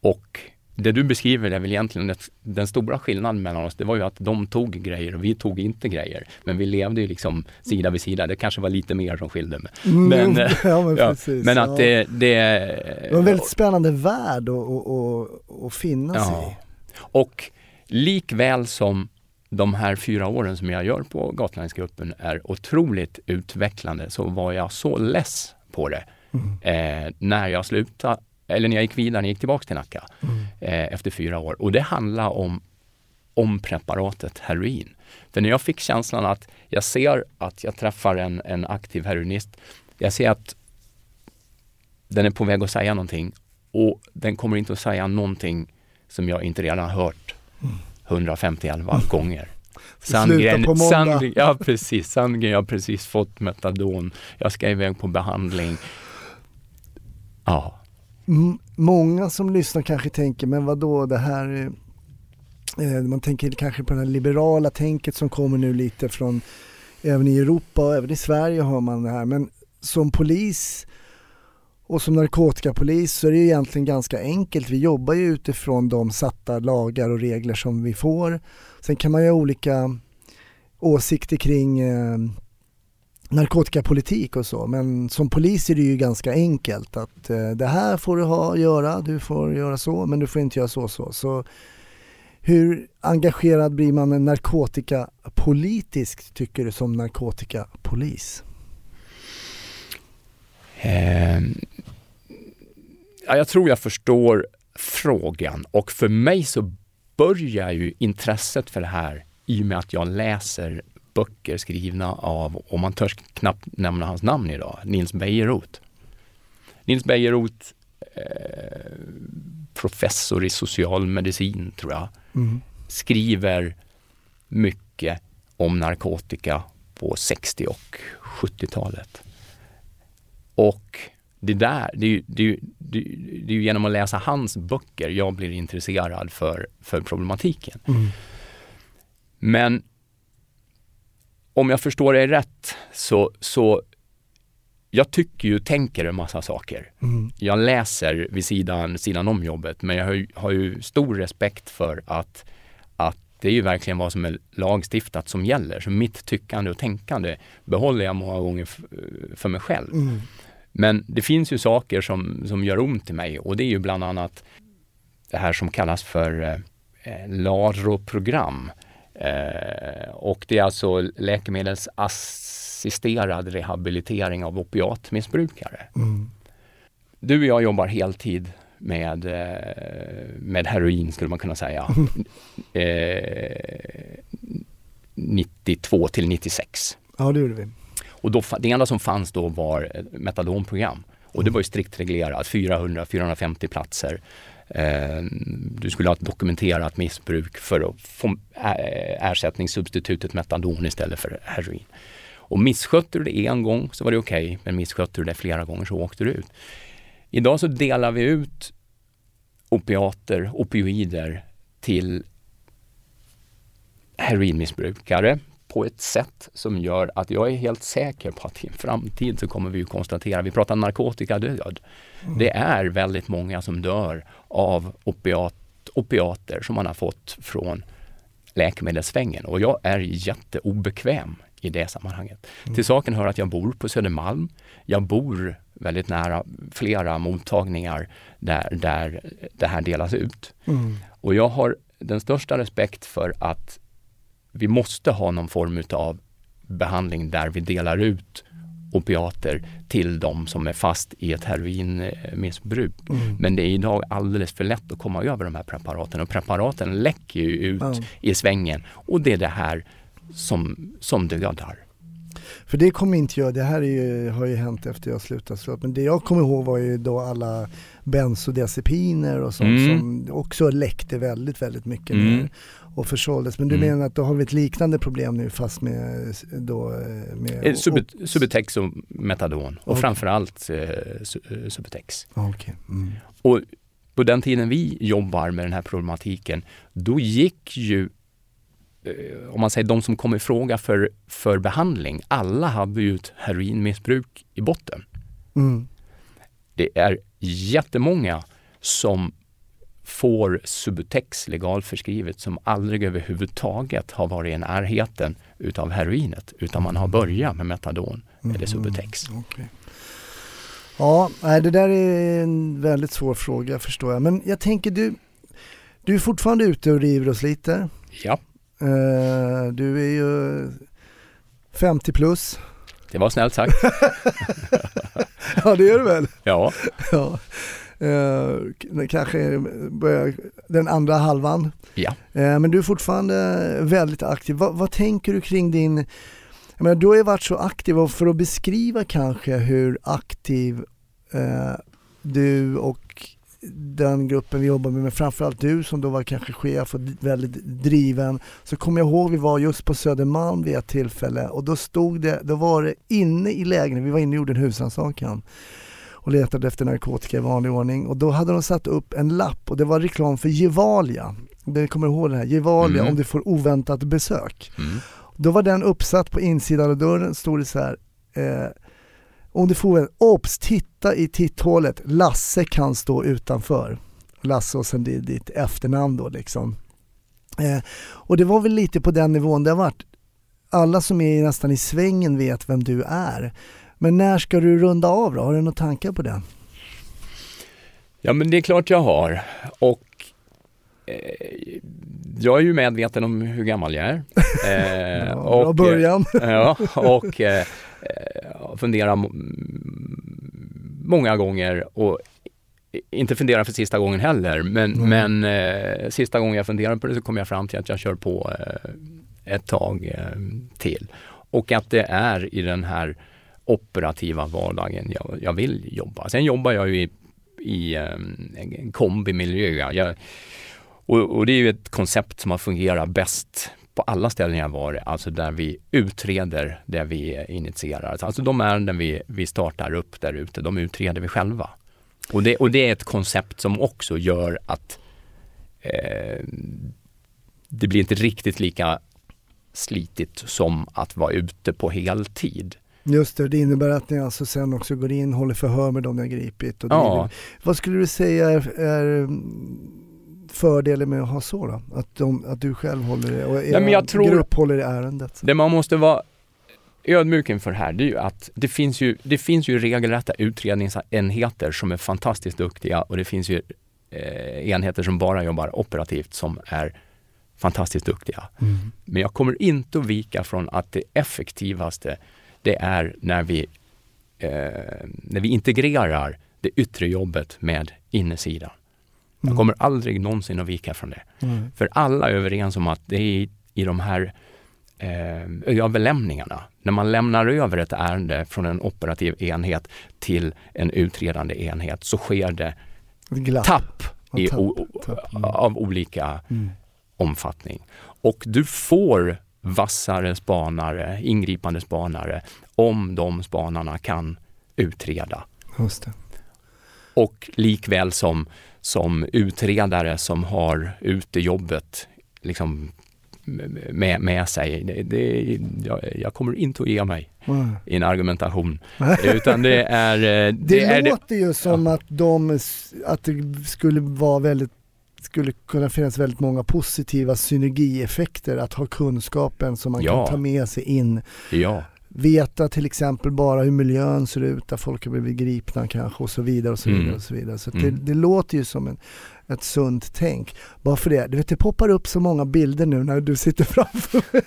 Och det du beskriver är väl egentligen det, den stora skillnaden mellan oss, det var ju att de tog grejer och vi tog inte grejer. Men vi levde ju liksom sida vid sida. Det kanske var lite mer som skilde. Men, Mm, men, eh, ja, men, ja, precis. men ja. att det... Det, det var en väldigt spännande värld att, att, att, finnas Ja. i. Och likväl som de här fyra åren som jag gör på Gatlinesgruppen är otroligt utvecklande så var jag så less på det Mm. eh, när jag slutade, eller när jag gick vidare, när jag gick tillbaka till Nacka Mm. eh, efter fyra år. Och det handlar om om preparatet heroin. För när jag fick känslan att jag ser att jag träffar en, en aktiv heroinist, jag ser att den är på väg att säga någonting och den kommer inte att säga någonting som jag inte redan har hört 151 gånger. slutar på. Sandgren, ja precis, Sandgren, jag har precis fått metadon, jag ska iväg på behandling. Ja, många som lyssnar kanske tänker, men vad då det här eh, eh, man tänker kanske på det här liberala tänket som kommer nu lite från även i Europa och även i Sverige har man det här. Men som polis och som narkotikapolis så är det ju egentligen ganska enkelt. Vi jobbar ju utifrån de satta lagar och regler som vi får. Sen kan man ju ha olika åsikter kring eh, narkotikapolitik och så men som polis är det ju ganska enkelt att eh, det här får du ha, göra, du får göra så men du får inte göra så och så. så hur engagerad blir man narkotikapolitiskt tycker du som narkotikapolis? Eh, ja, jag tror jag förstår frågan och för mig så börjar ju intresset för det här i och med att jag läser böcker skrivna av, och man törs knappt nämna hans namn idag, Nils Bejerot. Nils Bejerot, eh, professor i socialmedicin tror jag, Mm. skriver mycket om narkotika på 60 och 70-talet. Och det där, det är, ju, det, är ju, det är ju- genom att läsa hans böcker jag blir intresserad för, för problematiken. Mm. Men om jag förstår dig rätt så, så jag tycker ju, tänker en massa saker. Mm. Jag läser vid sidan, sidan om jobbet men jag har ju, har ju stor respekt för att, att det är ju verkligen vad som är lagstiftat som gäller. Så mitt tyckande och tänkande behåller jag många gånger för mig själv. Mm. Men det finns ju saker som, som gör ont i mig och det är ju bland annat det här som kallas för eh, eh, LARO-program. Eh, och det är alltså läkemedelsassisterad rehabilitering av opiatmissbrukare. Mm. Du och jag jobbar heltid med, eh, med heroin skulle man kunna säga. eh, 92 till 96. Ja det gjorde vi. Och då, det enda som fanns då var metadonprogram. Och det var ju strikt reglerat, 400-450 platser. Eh, du skulle ha ett dokumenterat missbruk för att få eh, ersättningssubstitutet metadon istället för heroin. Och misskötte du det en gång så var det okej, men misskötte du det flera gånger så åkte du ut. Idag så delar vi ut opiater, opioider till heroinmissbrukare på ett sätt som gör att jag är helt säker på att i en framtid så kommer vi ju konstatera, vi pratar narkotikadöd. Det är väldigt många som dör av opiat, opiater som man har fått från läkemedelsvängen och jag är jätteobekväm i det sammanhanget. Till saken hör att jag bor på Södermalm. Jag bor väldigt nära flera mottagningar där, där det här delas ut. Mm. Och jag har den största respekt för att vi måste ha någon form av behandling där vi delar ut opiater till de som är fast i ett heroinmissbruk. Mm. Men det är idag alldeles för lätt att komma över de här preparaten och preparaten läcker ju ut Ja. i svängen och det är det här som, som dödar. För det kommer inte jag, det här är ju, har ju hänt efter jag slutade slå men det jag kommer ihåg var ju då alla bensodiazepiner och sånt Mm. som också läckte väldigt, väldigt mycket Mm. ner och försåldes. Men du Mm. menar att då har vi ett liknande problem nu fast med då eh, med... Eh, Subut- Subutex och Metadon och Okej. framförallt eh, eh, Subutex. Ja, okej. Mm. Och på den tiden vi jobbar med den här problematiken, då gick ju, om man säger de som kom i fråga för, för behandling, alla hade ju ett heroinmissbruk i botten. Mm. Det är jättemånga som får Subutex legalförskrivet som aldrig överhuvudtaget har varit i närheten utav heroinet, utan man har börjat med Metadon eller Subutex. Okej. Ja, det där är en väldigt svår fråga förstår jag. Men jag tänker du, du är fortfarande ute och river och sliter. Ja, Eh, du är ju 50 plus. det var snällt sagt. Ja det är du väl? Ja. Ja. Eh, kanske börjar den andra halvan. Ja. Eh, men du är fortfarande väldigt aktiv. Va, vad tänker du kring din, jag menar, du har ju varit så aktiv och för att beskriva kanske hur aktiv eh, du och den gruppen vi jobbar med, men framförallt du som då var kanske chef och väldigt driven, så kommer jag ihåg vi var just på Södermalm vid ett tillfälle och då stod det, då var det inne i lägenheten, vi var inne och gjorde en husrannsakan och letade efter narkotika i vanlig ordning och då hade de satt upp en lapp och det var reklam för Gevalia. Det kommer ihåg det här? Gevalia Mm. om du får oväntat besök. Mm. Då var den uppsatt på insidan av dörren, stod det så här. Eh, om du får en obs, titta i titthålet, Lasse kan stå utanför. Lasse och sen det- ditt efternamn då liksom. Eh, och det var väl lite på den nivån det har varit. Alla som är nästan i svängen vet vem du är. Men när ska du runda av då? Har du några tankar på det? Ja, men det är klart jag har. Och eh, jag är ju medveten om hur gammal jag är. Eh, Ja, bra och, eh, början. Ja, och eh, eh, fundera må- många gånger och inte fundera för sista gången heller, men, Mm. men eh, sista gången jag funderade på det så kom jag fram till att jag kör på eh, ett tag eh, till. Och att det är i den här operativa vardagen jag, jag vill jobba. Sen jobbar jag ju i, i ehm, en kombimiljö. Jag, och, och det är ju ett koncept som har fungerat bäst på alla ställen jag varit, alltså där vi utreder det vi initierar. Alltså de ärenden vi, vi startar upp där ute, de utreder vi själva. Och det, och det är ett koncept som också gör att eh, det blir inte riktigt lika slitigt som att vara ute på heltid. Just det, det innebär att ni alltså sen också går in, håller förhör med dem ni har gripit. Och Ja. driver. Vad skulle du säga är, är mm, fördelen med att ha så då? Att, de, att du själv håller det och er tror- grupp håller i ärendet? Det man måste vara ödmjuk inför här, det är ju att det finns ju, det finns ju regelrätta utredningsenheter som är fantastiskt duktiga och det finns ju eh, enheter som bara jobbar operativt som är fantastiskt duktiga. Mm. Men jag kommer inte att vika från att det effektivaste, det är när vi, eh, när vi integrerar det yttre jobbet med insidan. Jag Mm. kommer aldrig någonsin att vika från det. Mm. För alla är överens om att det är i, i de här eh, överlämningarna, när man lämnar över ett ärende från en operativ enhet till en utredande enhet så sker det glapp. tapp, i, tapp, tapp, av olika Mm. omfattning. Och du får vassare spanare, ingripande spanare, om de spanarna kan utreda. Just det. Och likväl som, som utredare som har utejobbet liksom med, med sig. Det, det, jag, jag kommer inte att ge mig Mm. i en argumentation. Utan det är... eh, Det, Det, är låter ju som att, de, att det skulle vara väldigt skulle kunna finnas väldigt många positiva synergieffekter att ha kunskapen som man Ja. kan ta med sig in. ja, Veta till exempel bara hur miljön ser ut, där folk har blivit gripna kanske och så vidare och så vidare. Mm. Och så vidare. så Mm. det, det låter ju som en, ett sunt tänk. Bara för det, du vet det poppar upp så många bilder nu när du sitter framför mig.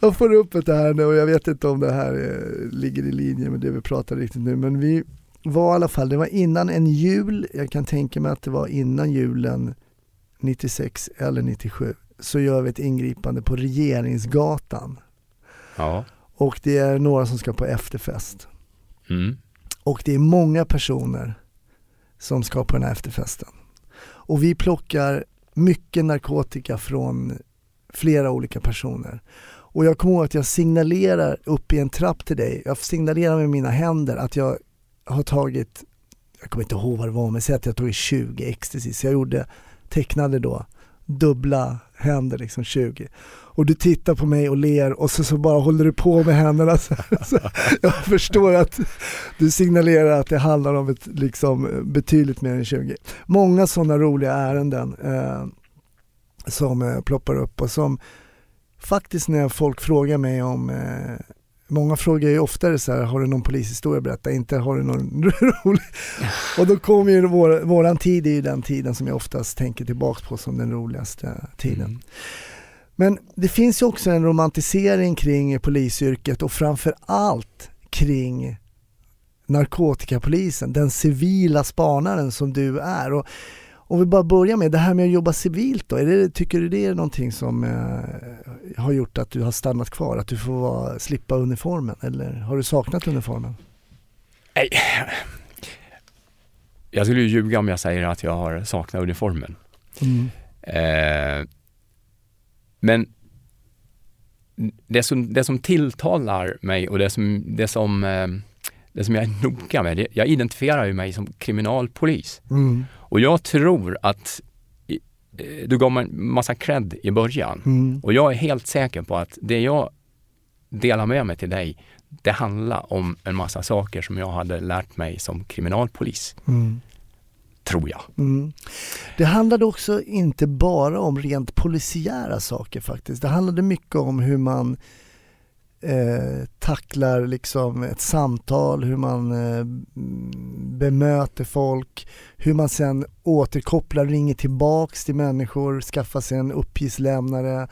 Jag får upp det här nu och jag vet inte om det här eh, ligger i linje med det vi pratar riktigt nu men vi var i alla fall, det var innan en jul, jag kan tänka mig att det var innan julen 96 eller 97, så gör vi ett ingripande på Regeringsgatan ja. och det är några som ska på efterfest. Mm. Och det är många personer som ska på den här efterfesten. Och vi plockar mycket narkotika från flera olika personer. Och jag kommer ihåg att jag signalerar upp i en trapp till dig, jag signalerar med mina händer att jag har tagit, jag kommer inte ihåg vad det var, men säg att jag tog 20 ecstasy. Så jag gjorde, tecknade då dubbla händer, liksom 20. Och du tittar på mig och ler och så, så bara håller du på med händerna. Så, så jag förstår att du signalerar att det handlar om ett, liksom, betydligt mer än 20. Många sådana roliga ärenden eh, som eh, ploppar upp och som faktiskt när folk frågar mig om eh, Många frågar ju oftare så här, har du någon polishistoria att berätta? Inte har du någon rolig? Och då kommer ju vår, våran tid är ju den tiden som jag oftast tänker tillbaks på som den roligaste tiden. Mm. Men det finns ju också en romantisering kring polisyrket och framför allt kring narkotikapolisen, den civila spanaren som du är. Och om vi bara börjar med det här med att jobba civilt då, är det, tycker du det är någonting som eh, har gjort att du har stannat kvar? Att du får vara, slippa uniformen eller har du saknat uniformen? Nej. Jag skulle ju ljuga om jag säger att jag har saknat uniformen. Mm. Eh, men det som, det som tilltalar mig och det som, det som, eh, det som jag är noga med, jag identifierar ju mig som kriminalpolis. Mm. Och jag tror att eh, du gav mig en massa cred i början. Mm. Och jag är helt säker på att det jag delar med mig till dig, det handlar om en massa saker som jag hade lärt mig som kriminalpolis. Mm. Tror jag. Mm. Det handlade också inte bara om rent polisiära saker faktiskt. Det handlade mycket om hur man eh, tacklar liksom ett samtal, hur man eh, bemöter folk, hur man sen återkopplar, ringer tillbaks till människor, skaffar sig en uppgiftslämnare,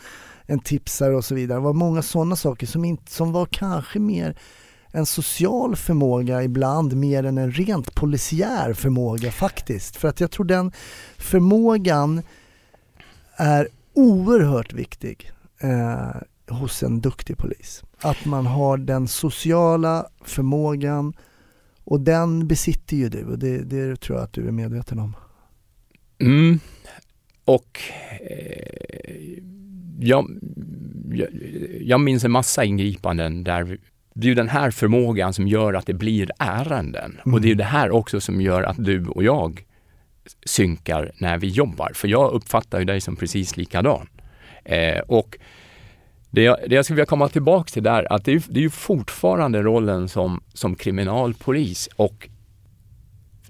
en tipsare och så vidare. Det var många sådana saker som, inte, som var kanske mer en social förmåga ibland mer än en rent polisiär förmåga faktiskt. För att jag tror den förmågan är oerhört viktig eh, hos en duktig polis. Att man har den sociala förmågan och den besitter ju du och det, det tror jag att du är medveten om. Mm. Och eh, jag, jag, jag minns en massa ingripanden där vi- det är ju den här förmågan som gör att det blir ärenden. Och det är ju det här också som gör att du och jag synkar när vi jobbar. För jag uppfattar ju dig som precis likadan. Eh, och det jag, det jag skulle vilja komma tillbaka till där, att det är, det är ju fortfarande rollen som, som kriminalpolis och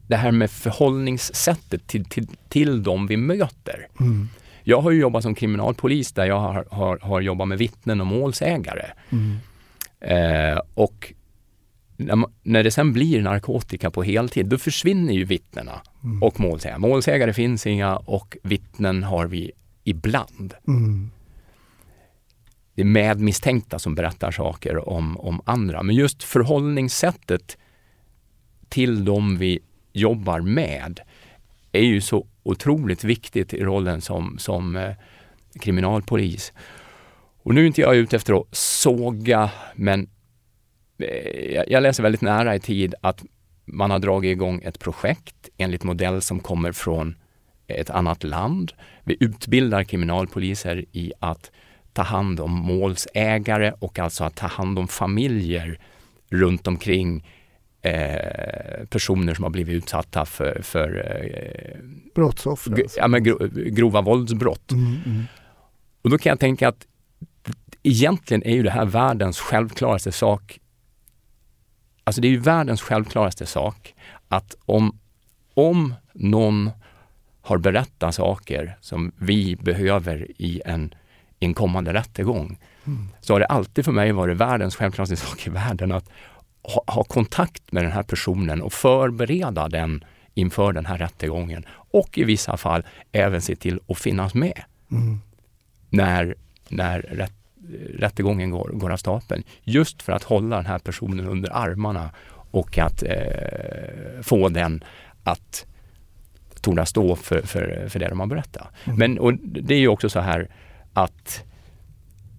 det här med förhållningssättet till, till, till de vi möter. Mm. Jag har ju jobbat som kriminalpolis där jag har, har, har jobbat med vittnen och målsägare. Mm. Eh, och när, när det sen blir narkotika på heltid, då försvinner ju vittnena Mm. och målsägare. Målsägare finns inga och vittnen har vi ibland. Mm. Det är medmisstänkta som berättar saker om, om andra. Men just förhållningssättet till de vi jobbar med är ju så otroligt viktigt i rollen som, som eh, kriminalpolis. Och nu är inte jag ute efter att såga, men eh, jag- jag läser väldigt nära i tid att man har dragit igång ett projekt enligt modell som kommer från ett annat land. Vi utbildar kriminalpoliser i att ta hand om målsägare och alltså att ta hand om familjer runt omkring eh, personer som har blivit utsatta för, för eh, Brottsoffer alltså. ja, men gro, grova våldsbrott. Mm, mm. Och då kan jag tänka att egentligen är ju det här världens självklaraste sak. Alltså det är ju världens självklaraste sak att om, om någon har berättat saker som vi behöver i en, i en kommande rättegång, så har det alltid för mig varit världens självklaraste sak i världen att ha, ha kontakt med den här personen och förbereda den inför den här rättegången. Och i vissa fall även se till att finnas med Mm. när, när rätt, rättegången går, går av stapeln. Just för att hålla den här personen under armarna och att eh, få den att torna stå för, för, för det de har berättat. Men och det är ju också så här att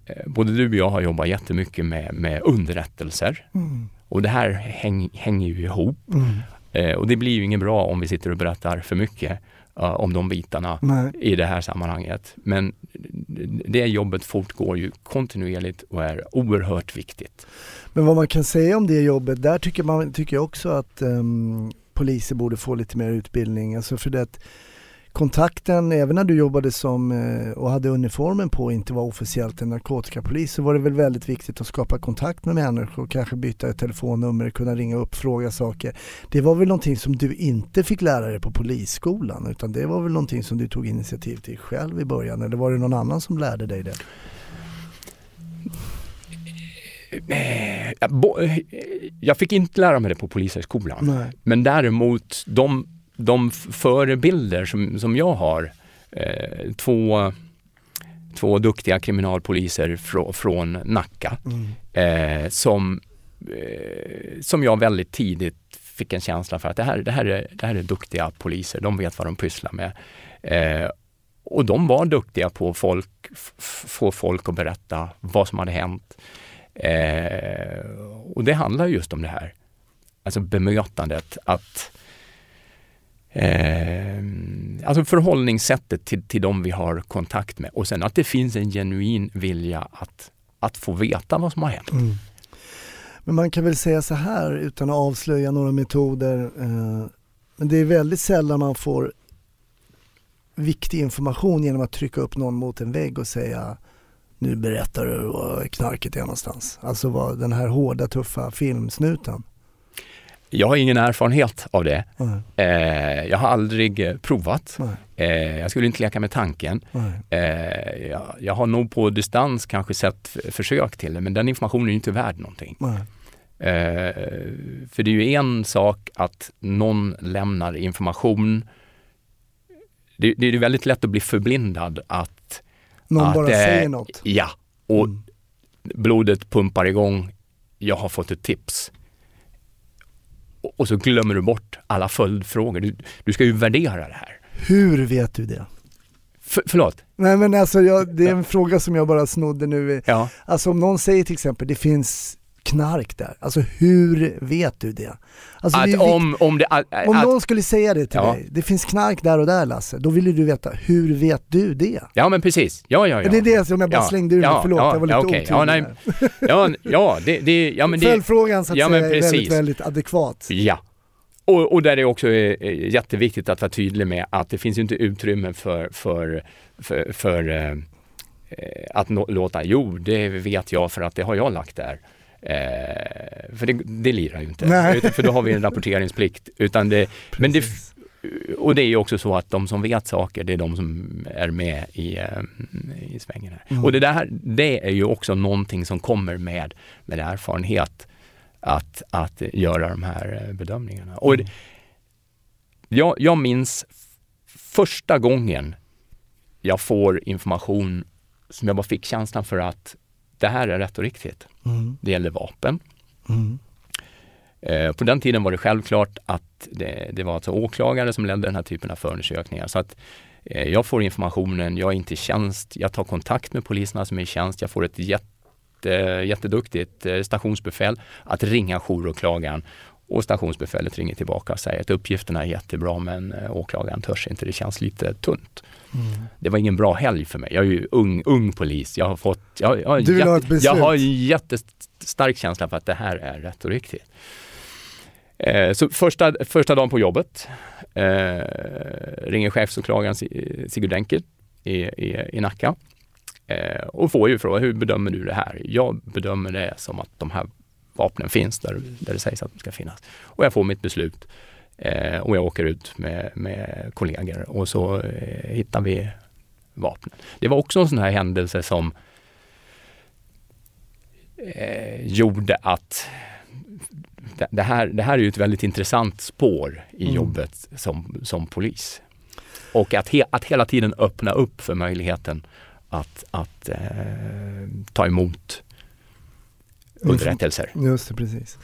eh, både du och jag har jobbat jättemycket med, med underrättelser Mm. och det här häng, hänger ju ihop. Mm. Eh, och det blir ju inget bra om vi sitter och berättar för mycket eh, om de bitarna Nej. i det här sammanhanget. Men det jobbet fortgår ju kontinuerligt och är oerhört viktigt. Men vad man kan säga om det jobbet, där tycker, man, tycker jag också att ehm, poliser borde få lite mer utbildning. Alltså för det att kontakten, även när du jobbade som eh, och hade uniformen på och inte var officiellt en narkotikapolis så var det väl väldigt viktigt att skapa kontakt med människor, kanske byta ett telefonnummer, kunna ringa upp, fråga saker. Det var väl någonting som du inte fick lära dig på polisskolan utan det var väl någonting som du tog initiativ till själv i början eller var det någon annan som lärde dig det? Eh, eh, Jag fick inte lära mig det på polishögskolan. Men däremot de, de förebilder som, som jag har, eh, två, två duktiga kriminalpoliser frå, från Nacka Mm. eh, som, eh, som jag väldigt tidigt fick en känsla för att det här, det här, är, det här är duktiga poliser, de vet vad de pysslar med. Eh, och de var duktiga på att folk, få folk att berätta vad som hade hänt. Eh, och det handlar just om det här, alltså bemötandet, att Eh, alltså förhållningssättet till, till de vi har kontakt med och sen att det finns en genuin vilja att, att få veta vad som har hänt. Mm. Men man kan väl säga så här utan att avslöja några metoder. Eh, men det är väldigt sällan man får viktig information genom att trycka upp någon mot en vägg och säga nu berättar du var knarket är någonstans. Alltså vad den här hårda tuffa filmsnuten. Jag har ingen erfarenhet av det. Eh, jag har aldrig eh, provat. Eh, jag skulle inte leka med tanken. Eh, jag, jag har nog på distans kanske sett försök till det, men den informationen är ju inte värd någonting. Eh, för det är ju en sak att någon lämnar information. Det, det är väldigt lätt att bli förblindad att Någon att, bara eh, säger något. Ja, och Mm. blodet pumpar igång. Jag har fått ett tips. Och, så glömmer du bort alla följdfrågor. Du, du ska ju värdera det här. Hur vet du det? F- förlåt? Nej men alltså jag, det är en fråga som jag bara snodde nu. Ja. Alltså om någon säger till exempel det finns knark där. Alltså hur vet du det? Alltså, det Att vikt- om, om det... Att, om att, någon skulle säga det till Ja. dig, det finns knark där och där Lasse, då vill du veta, hur vet du det? ja men precis. Ja, ja, ja. Det är det som jag bara Ja, slängde ur mig, ja, förlåt ja, jag var lite ja, okej. otydlig Ja. Ja, ja, det, det, ja men det... Följdfrågan så att ja, säga är väldigt, väldigt adekvat. Ja. Och, och där är också eh, jätteviktigt att vara tydlig med att det finns ju inte utrymme för, för, för, för eh, eh, att nå- låta, jo det vet jag för att det har jag lagt där. Eh, för det, det lirar ju inte, Nej. utan, för då har vi en rapporteringsplikt. Utan det, men det, och det är ju också så att de som vet saker, det är de som är med i, eh, i svängen. Här. Mm. Och det där, det är ju också någonting som kommer med, med erfarenhet att, att göra de här eh, bedömningarna. Och Mm. jag, jag minns första gången jag får information som jag bara fick känslan för att det här är rätt och riktigt. Mm. Det gäller vapen. Mm. Eh, På den tiden var det självklart att det, det var alltså åklagare som ledde den här typen av förundersökningar. Så att eh, jag får informationen, jag är inte i tjänst, jag tar kontakt med poliserna som är i tjänst, jag får ett jätte, jätteduktigt eh, stationsbefäl att ringa jouråklagaren och stationsbefälet ringer tillbaka och säger att uppgifterna är jättebra men eh, åklagaren törs inte, det känns lite tunt. Mm. Det var ingen bra helg för mig. Jag är ju ung, ung polis. Jag har fått, jag, jag, Du vill ha ett beslut. jag har en jättestark känsla för att det här är rätt och riktigt. Eh, så första, första dagen på jobbet eh, ringer chefsåklagaren Si- Sigurd Enkel i, i, i Nacka eh, och får ju fråga hur bedömer du det här? Jag bedömer det som att de här vapnen finns där, där det sägs att de ska finnas. Och jag får mitt beslut eh, och jag åker ut med, med kollegor och så eh, hittar vi vapnen. Det var också en sån här händelse som eh, gjorde att det- här, det här är ju ett väldigt intressant spår i Mm. jobbet som, som polis. Och att, he, att hela tiden öppna upp för möjligheten att, att eh, ta emot underrättelser. Just det, precis.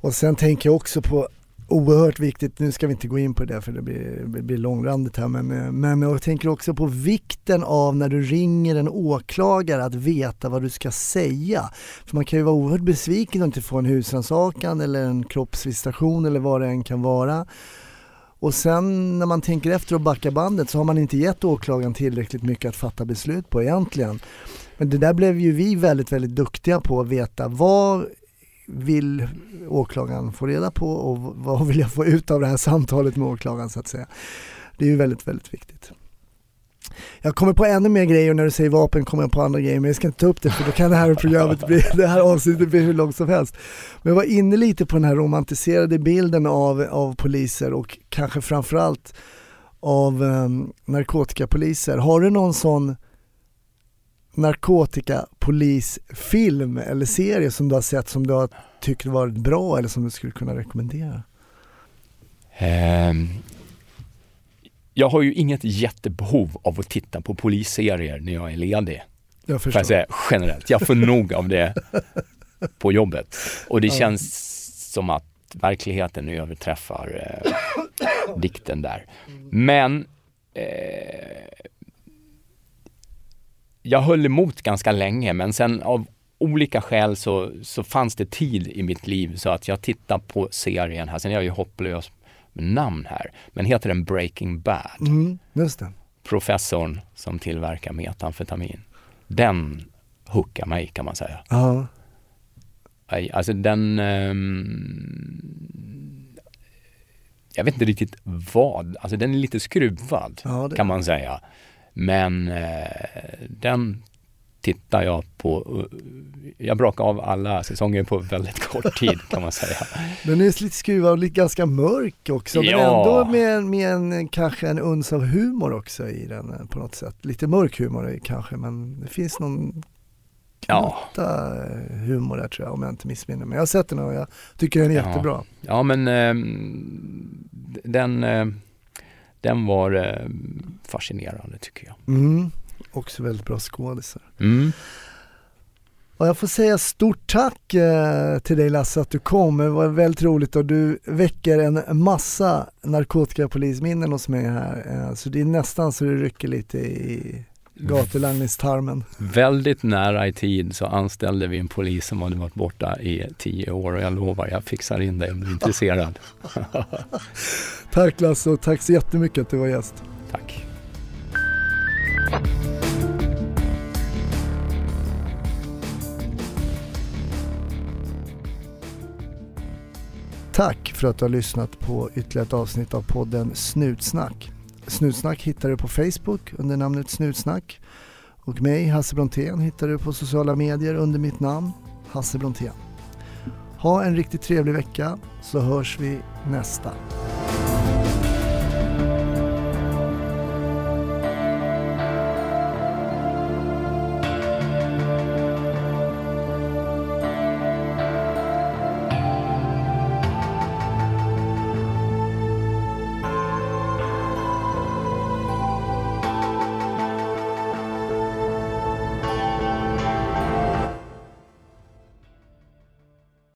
Och sen tänker jag också på oerhört viktigt, nu ska vi inte gå in på det för det blir, blir långrandigt här, men, men jag tänker också på vikten av när du ringer en åklagare att veta vad du ska säga. För man kan ju vara oerhört besviken om inte få en husrannsakan eller en kroppsvisitation eller vad det än kan vara. Och sen när man tänker efter och backar bandet så har man inte gett åklagaren tillräckligt mycket att fatta beslut på egentligen. Men det där blev ju vi väldigt, väldigt duktiga på att veta vad vill åklagaren få reda på och vad vill jag få ut av det här samtalet med åklagaren så att säga. Det är ju väldigt, väldigt viktigt. Jag kommer på ännu mer grejer när du säger vapen kommer jag på andra grejer men jag ska inte ta upp det för då kan det här programmet bli, det här avsnittet bli hur långt som helst. Men jag var inne lite på den här romantiserade bilden av, av poliser och kanske framförallt av um, narkotikapoliser. Har du någon sån narkotikapolisfilm eller serie som du har sett som du har tyckt varit bra eller som du skulle kunna rekommendera? Ehm, jag har ju inget jättebehov av att titta på polisserier när jag är ledig. Jag förstår. jag säga generellt. Jag får nog av det på jobbet. Och det känns som att att verkligheten överträffar eh, dikten där. Men eh, jag höll emot ganska länge men sen av olika skäl så, så fanns det tid i mitt liv så att jag tittar på serien här. Sen är jag ju hopplös med namn här. Men heter den Breaking Bad? Mm, just det. Professorn som tillverkar metamfetamin. Den hookar mig kan man säga. Ja. Alltså den... ehm, jag vet inte riktigt vad. Alltså den är lite skruvad Ja, det- kan man säga. Men eh, den tittar jag på. eh, Jag brakar av alla säsonger på väldigt kort tid kan man säga. Den är lite skruvad och lite ganska mörk också, men Ja. ändå med, med en, kanske en uns av humor också i den eh, på något sätt. Lite mörk humor kanske, men det finns någon Ja. knutta eh, humor där tror jag, om jag inte missminner mig. Jag har sett den och jag tycker den är Ja. jättebra. Ja men ehm, den, eh, den var eh, fascinerande tycker jag. Mm. Också väldigt bra skådisar. Mm. Och jag får säga stort tack eh, till dig Lasse att du kom. Det var väldigt roligt och du väcker en massa narkotikapolisminnen hos mig här. Eh, så det är nästan så det rycker lite i gatulangningstarmen. Väldigt nära i tid så anställde vi en polis som hade varit borta i tio år och jag lovar, jag fixar in dig om du är intresserad. Tack Lasse och tack så jättemycket att du var gäst. Tack. Tack för att du har lyssnat på ytterligare ett avsnitt av podden Snutsnack. Snutsnack hittar du på Facebook under namnet Snutsnack. Och mig, Hasse Brontén, hittar du på sociala medier under mitt namn, Hasse Brontén. Ha en riktigt trevlig vecka så hörs vi nästa.